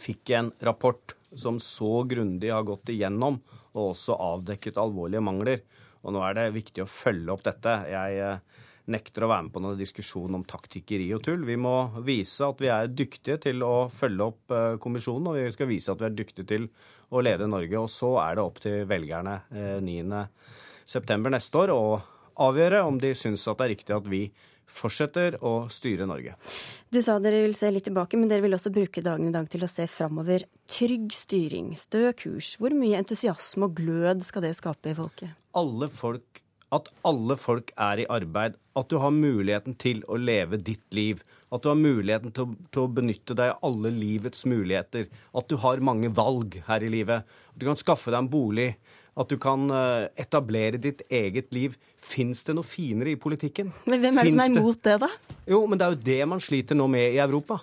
fikk en rapport som så grundig har gått igjennom og også avdekket alvorlige mangler. Og nå er det viktig å følge opp dette. Jeg eh, nekter å være med på noen diskusjon om taktikkeri og tull. Vi må vise at vi er dyktige til å følge opp eh, kommisjonen, og vi skal vise at vi er dyktige til å lede Norge. Og så er det opp til velgerne 9.9. september neste år å avgjøre om de syns at det er riktig at vi fortsetter å styre Norge. Du sa dere vil se litt tilbake, men dere vil også bruke dagen i dag til å se framover. Trygg styring, stø kurs. Hvor mye entusiasme og glød skal det skape i folket? Alle folk at alle folk er i arbeid, at du har muligheten til å leve ditt liv. At du har muligheten til å, til å, benytte deg av alle livets muligheter. At du har mange valg her i livet. At du kan skaffe deg en bolig. At du kan eh, etablere ditt eget liv. Fins det noe finere i politikken? Men hvem er det Finns som er imot det, da? Jo, men det er jo det man sliter nå med i Europa.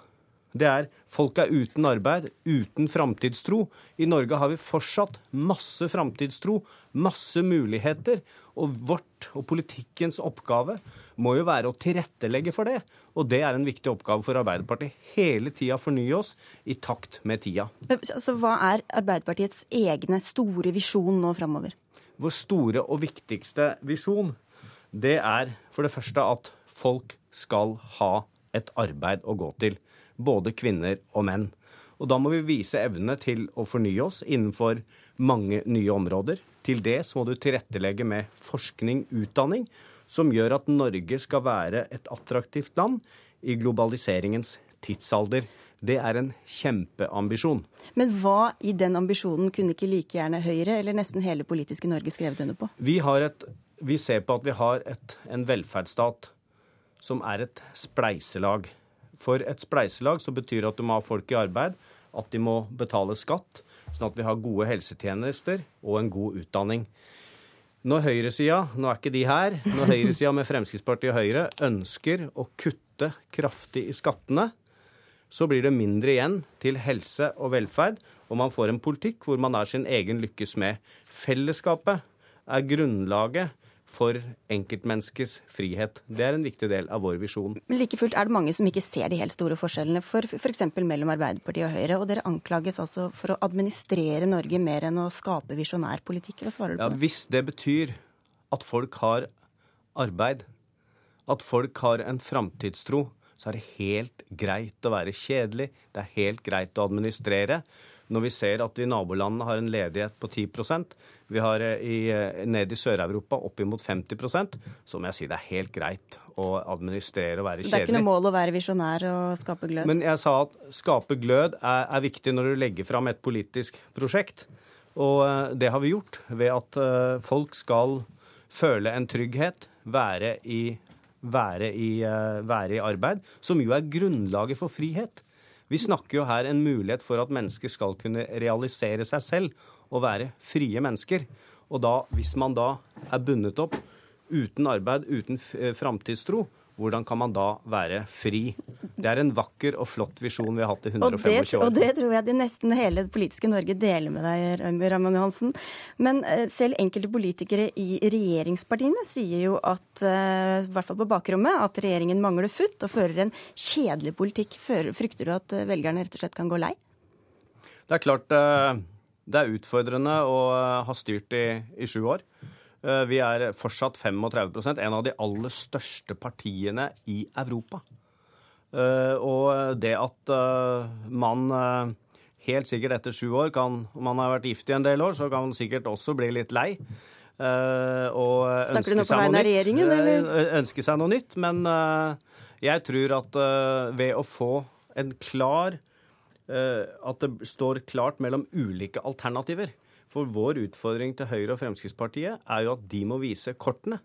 Det er folk er uten arbeid, uten framtidstro. I Norge har vi fortsatt masse framtidstro, masse muligheter. Og vårt og politikkens oppgave må jo være å tilrettelegge for det. Og det er en viktig oppgave for Arbeiderpartiet. Hele tida fornye oss i takt med tida. Altså, hva er Arbeiderpartiets egne store visjon nå framover? Vår store og viktigste visjon, det er for det første at folk skal ha et arbeid å gå til både kvinner og menn. Og da må vi vise evne til å fornye oss innenfor mange nye områder. Til det så må du tilrettelegge med forskning, utdanning, som gjør at Norge skal være et attraktivt land i globaliseringens tidsalder. Det er en kjempeambisjon. Men hva i den ambisjonen kunne ikke like gjerne Høyre eller nesten hele politiske Norge skrevet under på? Vi, et, vi ser på at vi har et, en velferdsstat som er et spleiselag. For et spleiselag så betyr at du må ha folk i arbeid, at de må betale skatt, sånn at vi har gode helsetjenester og en god utdanning. Når høyresida, nå er ikke de her, når høyresida med Fremskrittspartiet og Høyre ønsker å kutte kraftig i skattene, så blir det mindre igjen til helse og velferd, og man får en politikk hvor man er sin egen lykkes med. Fellesskapet er grunnlaget for enkeltmenneskets frihet. Det er en viktig del av vår visjon. Men like fullt er det mange som ikke ser de helt store forskjellene, for f.eks. mellom Arbeiderpartiet og Høyre. Og dere anklages altså for å administrere Norge mer enn å skape visjonær politikk. Hva svarer du på ja, Hvis det betyr at folk har arbeid, at folk har en framtidstro, så er det helt greit å være kjedelig. Det er helt greit å administrere når vi ser at i nabolandene har en ledighet på 10% vi har eh, i, eh, nede i Sør-Europa oppimot 50% så må jeg si det er helt greit å administrere og være kjedelig. Så det er ikke noe mål å være visjonær og skape glød? Men jeg sa at skape glød er, er viktig når du legger fram et politisk prosjekt. Og eh, det har vi gjort ved at folk skal føle en trygghet, være i, være i, være i arbeid, som jo er grunnlaget for frihet. Vi snakker jo her en mulighet for at mennesker skal kunne realisere seg selv og være frie mennesker. Og da, hvis man da er bundet opp uten arbeid, uten eh, framtidstro, hvordan kan man da være fri? Det er en vakker og flott visjon vi har hatt i 125 år. Og det tror jeg de nesten hele det politiske Norge deler med deg, Raymond Johansen. Men eh, selv enkelte politikere i regjeringspartiene sier jo at, eh, i hvert fall på bakrommet, at regjeringen mangler futt og fører en kjedelig politikk. Frykter du at eh, velgerne rett og slett kan gå lei? Det er klart Det er utfordrende å ha styrt i, i sju år. Vi er fortsatt 35% en av de aller største partiene i Europa. Og det at man helt sikkert etter sju år kan Om man har vært gift i en del år, så kan man sikkert også bli litt lei. Og regjeringen, eller? Uh, ønske seg noe nytt. Men jeg tror at ved å få en klar At det står klart mellom ulike alternativer. For vår utfordring til Høyre og Fremskrittspartiet er jo at de må vise kortene.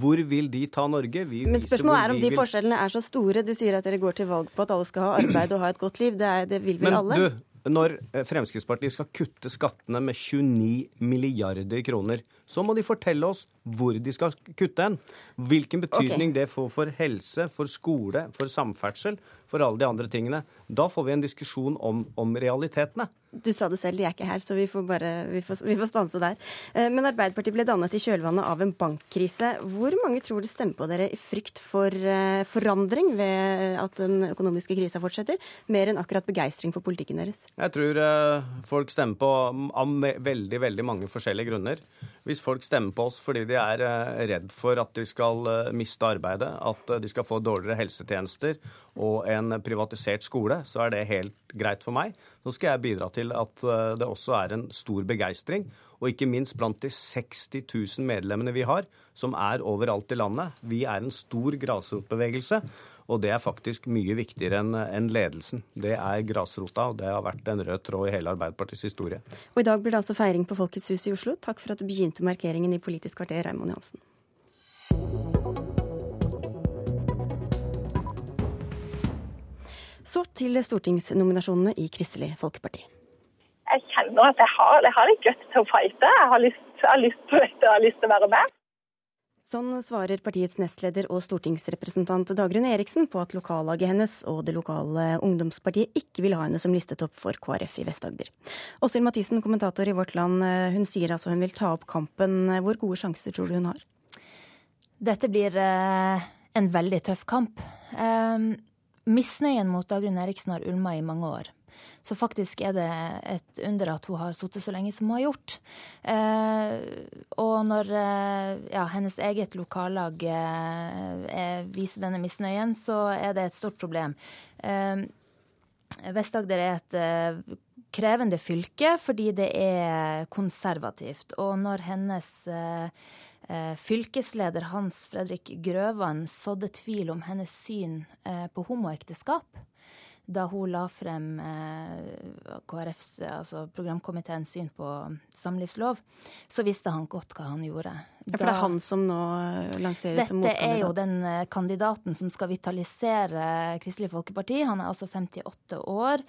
Hvor vil de ta Norge? Vi Men spørsmålet er om de vil... forskjellene er så store. Du sier at dere går til valg på at alle skal ha arbeid og ha et godt liv. Det, er, det vil vel Men, alle? Du, når eh, Fremskrittspartiet skal kutte skattene med 29 milliarder kroner, så må de fortelle oss hvor de skal kutte hen. Hvilken betydning okay. det får for helse, for skole, for samferdsel, for alle de andre tingene. Da får vi en diskusjon om, om realitetene. Du sa det selv, de er ikke her, så vi får bare vi får, vi får stanse der. Eh, men Arbeiderpartiet ble dannet i kjølvannet av en bankkrise. Hvor mange tror det stemmer på dere i frykt for eh, forandring ved at den økonomiske krisa fortsetter, mer enn akkurat begeistring for politikken deres? Jeg tror eh, folk stemmer på av veldig, veldig mange forskjellige grunner. Hvis folk stemmer på oss fordi de er redd for at de skal miste arbeidet, at de skal få dårligere helsetjenester og en privatisert skole, så er det helt greit for meg. Så skal jeg bidra til at eh, det også er en stor begeistring. Og ikke minst blant de 60 000 medlemmene vi har, som er overalt i landet. Vi er en stor grasrotbevegelse. Og det er faktisk mye viktigere enn ledelsen. Det er grasrota, og det har vært en rød tråd i hele Arbeiderpartiets historie. Og i dag blir det altså feiring på Folkets hus i Oslo. Takk for at du begynte markeringen i Politisk kvarter, Raymond Johansen. Så til stortingsnominasjonene i Kristelig Folkeparti. Jeg kjenner at jeg har, jeg har litt guts til å fighte. Jeg har lyst, jeg har lyst på dette og har lyst til å være med. Sånn svarer partiets nestleder og stortingsrepresentant Dagrun Eriksen på at lokallaget hennes og det lokale ungdomspartiet ikke vil ha henne som listetopp for KrF i Vest-Agder. Åshild Mathisen, kommentator i Vårt Land, hun sier altså hun vil ta opp kampen. Hvor gode sjanser tror du hun har? Dette blir eh, en veldig tøff kamp. Um, Misnøyen mot Dagrun Eriksen har ulma i mange år. Så faktisk er det et under at hun har sittet så lenge som hun har gjort. Eh, og når eh, ja, hennes eget lokallag eh, viser denne misnøyen, så er det et stort problem. Vest-Agder er et krevende fylke fordi det er konservativt. Og når hennes fylkesleder Hans Fredrik Grøvan sådde tvil om hennes syn på homoekteskap da hun la frem eh, KrFs, altså programkomiteens syn på samlivslov, så visste han godt hva han gjorde. Ja, For det er han som nå lanseres som motkandidat? Dette er jo den kandidaten som skal vitalisere Kristelig Folkeparti. Han er altså 58 år.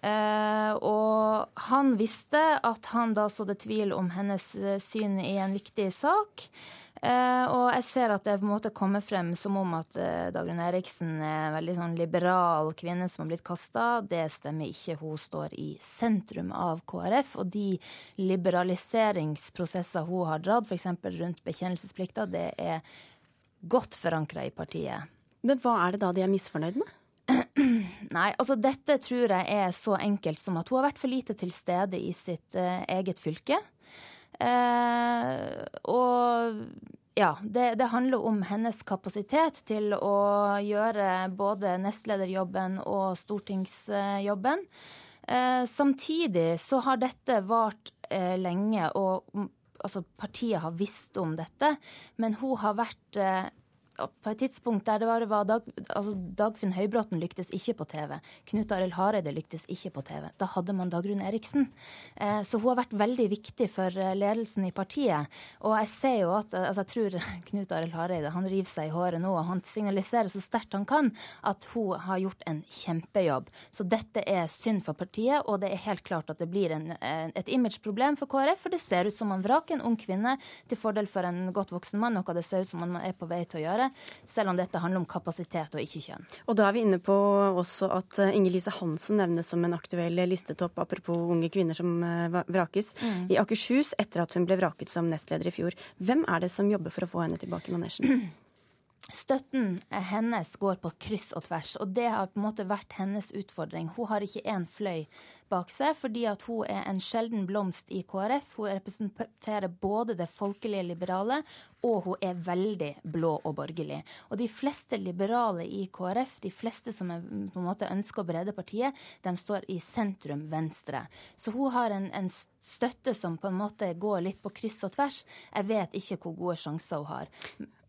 Uh, og han visste at han da sådde tvil om hennes uh, syn i en viktig sak. Uh, og jeg ser at det på en måte kommer frem som om at Dagrun Eriksen er en veldig sånn liberal kvinne som har blitt kasta. Det stemmer ikke. Hun står i sentrum av KrF. Og de liberaliseringsprosesser hun har dratt, f.eks. rundt bekjennelsesplikta, det er godt forankra i partiet. Men hva er det da de er misfornøyd med? Nei, altså dette tror jeg er så enkelt som at hun har vært for lite til stede i sitt uh, eget fylke. Uh, og ja, det, det, handler om hennes kapasitet til å gjøre både nestlederjobben og stortingsjobben. Uh, samtidig så har dette vart lenge, og altså, partiet har visst om dette. Men hun har vært på et tidspunkt der det var, var Dag, altså Dagfinn Høybråten lyktes ikke på TV. Knut Arild Hareide lyktes ikke på TV. Da hadde man Dagrun Eriksen. Eh, så hun har vært veldig viktig for eh, ledelsen i partiet. Og jeg ser jo at altså jeg tror Knut Arild Hareide han river seg i håret nå. og Han signaliserer så sterkt han kan at hun har gjort en kjempejobb. Så dette er synd for partiet, og det er helt klart at det blir en, eh, et imageproblem for KrF. For det ser ut som man vraker en ung kvinne til fordel for en godt voksen mann, noe det ser ut som man er på vei til å gjøre selv om dette handler om kapasitet og ikke kjønn. Og da er vi inne på også at eh, Inger-Lise Hansen nevnes som en aktuell listetopp, apropos unge kvinner som eh, vrakes, mm. i Akershus etter at hun ble vraket som nestleder i fjor. Hvem er det som jobber for å få henne tilbake i manesjen? Støtten hennes går på kryss og tvers, og det har på en måte vært hennes utfordring. Hun har ikke én fløy bak seg, fordi at hun er en sjelden blomst i KrF. Hun representerer både det folkelige liberale, og hun er veldig blå og borgerlig. Og de fleste liberale i KrF, de fleste som er, på en måte ønsker å brede partiet, de står i sentrum venstre. Så hun har en, en støtte som på en måte går litt på kryss og tvers. Jeg vet ikke hvor gode sjanser hun har.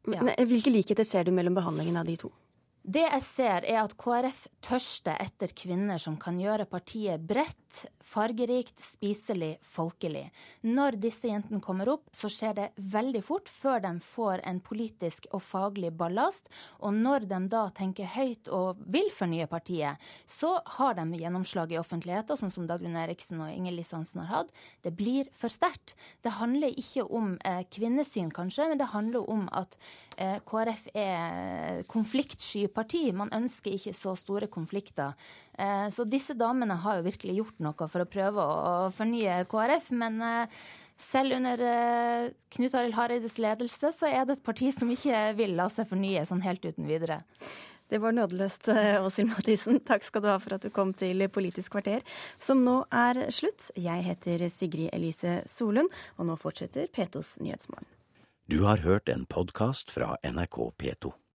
Ja. Hvilke likheter ser du mellom behandlingen av de to? Det jeg ser, er at KrF tørster etter kvinner som kan gjøre partiet bredt, fargerikt, spiselig, folkelig. Når disse jentene kommer opp, så skjer det veldig fort før de får en politisk og faglig ballast. Og når de da tenker høyt og vil fornye partiet, så har de gjennomslag i offentligheten, sånn som Dagrun Eriksen og Inger Lissansen har hatt. Det blir for sterkt. Det handler ikke om eh, kvinnesyn, kanskje, men det handler om at eh, KrF er konfliktsky parti. Man ønsker ikke så store konflikter. Eh, så disse damene har jo virkelig gjort noe for å prøve å fornye KrF. Men eh, selv under eh, Knut Arild Hareides ledelse så er det et parti som ikke vil la seg fornye sånn helt uten videre. Det var nådeløst, Åshild Mathisen. Takk skal du ha for at du kom til Politisk kvarter, som nå er slutt. Jeg heter Sigrid Elise Solund, og nå fortsetter P2s Nyhetsmorgen. Du har hørt en podkast fra NRK P2.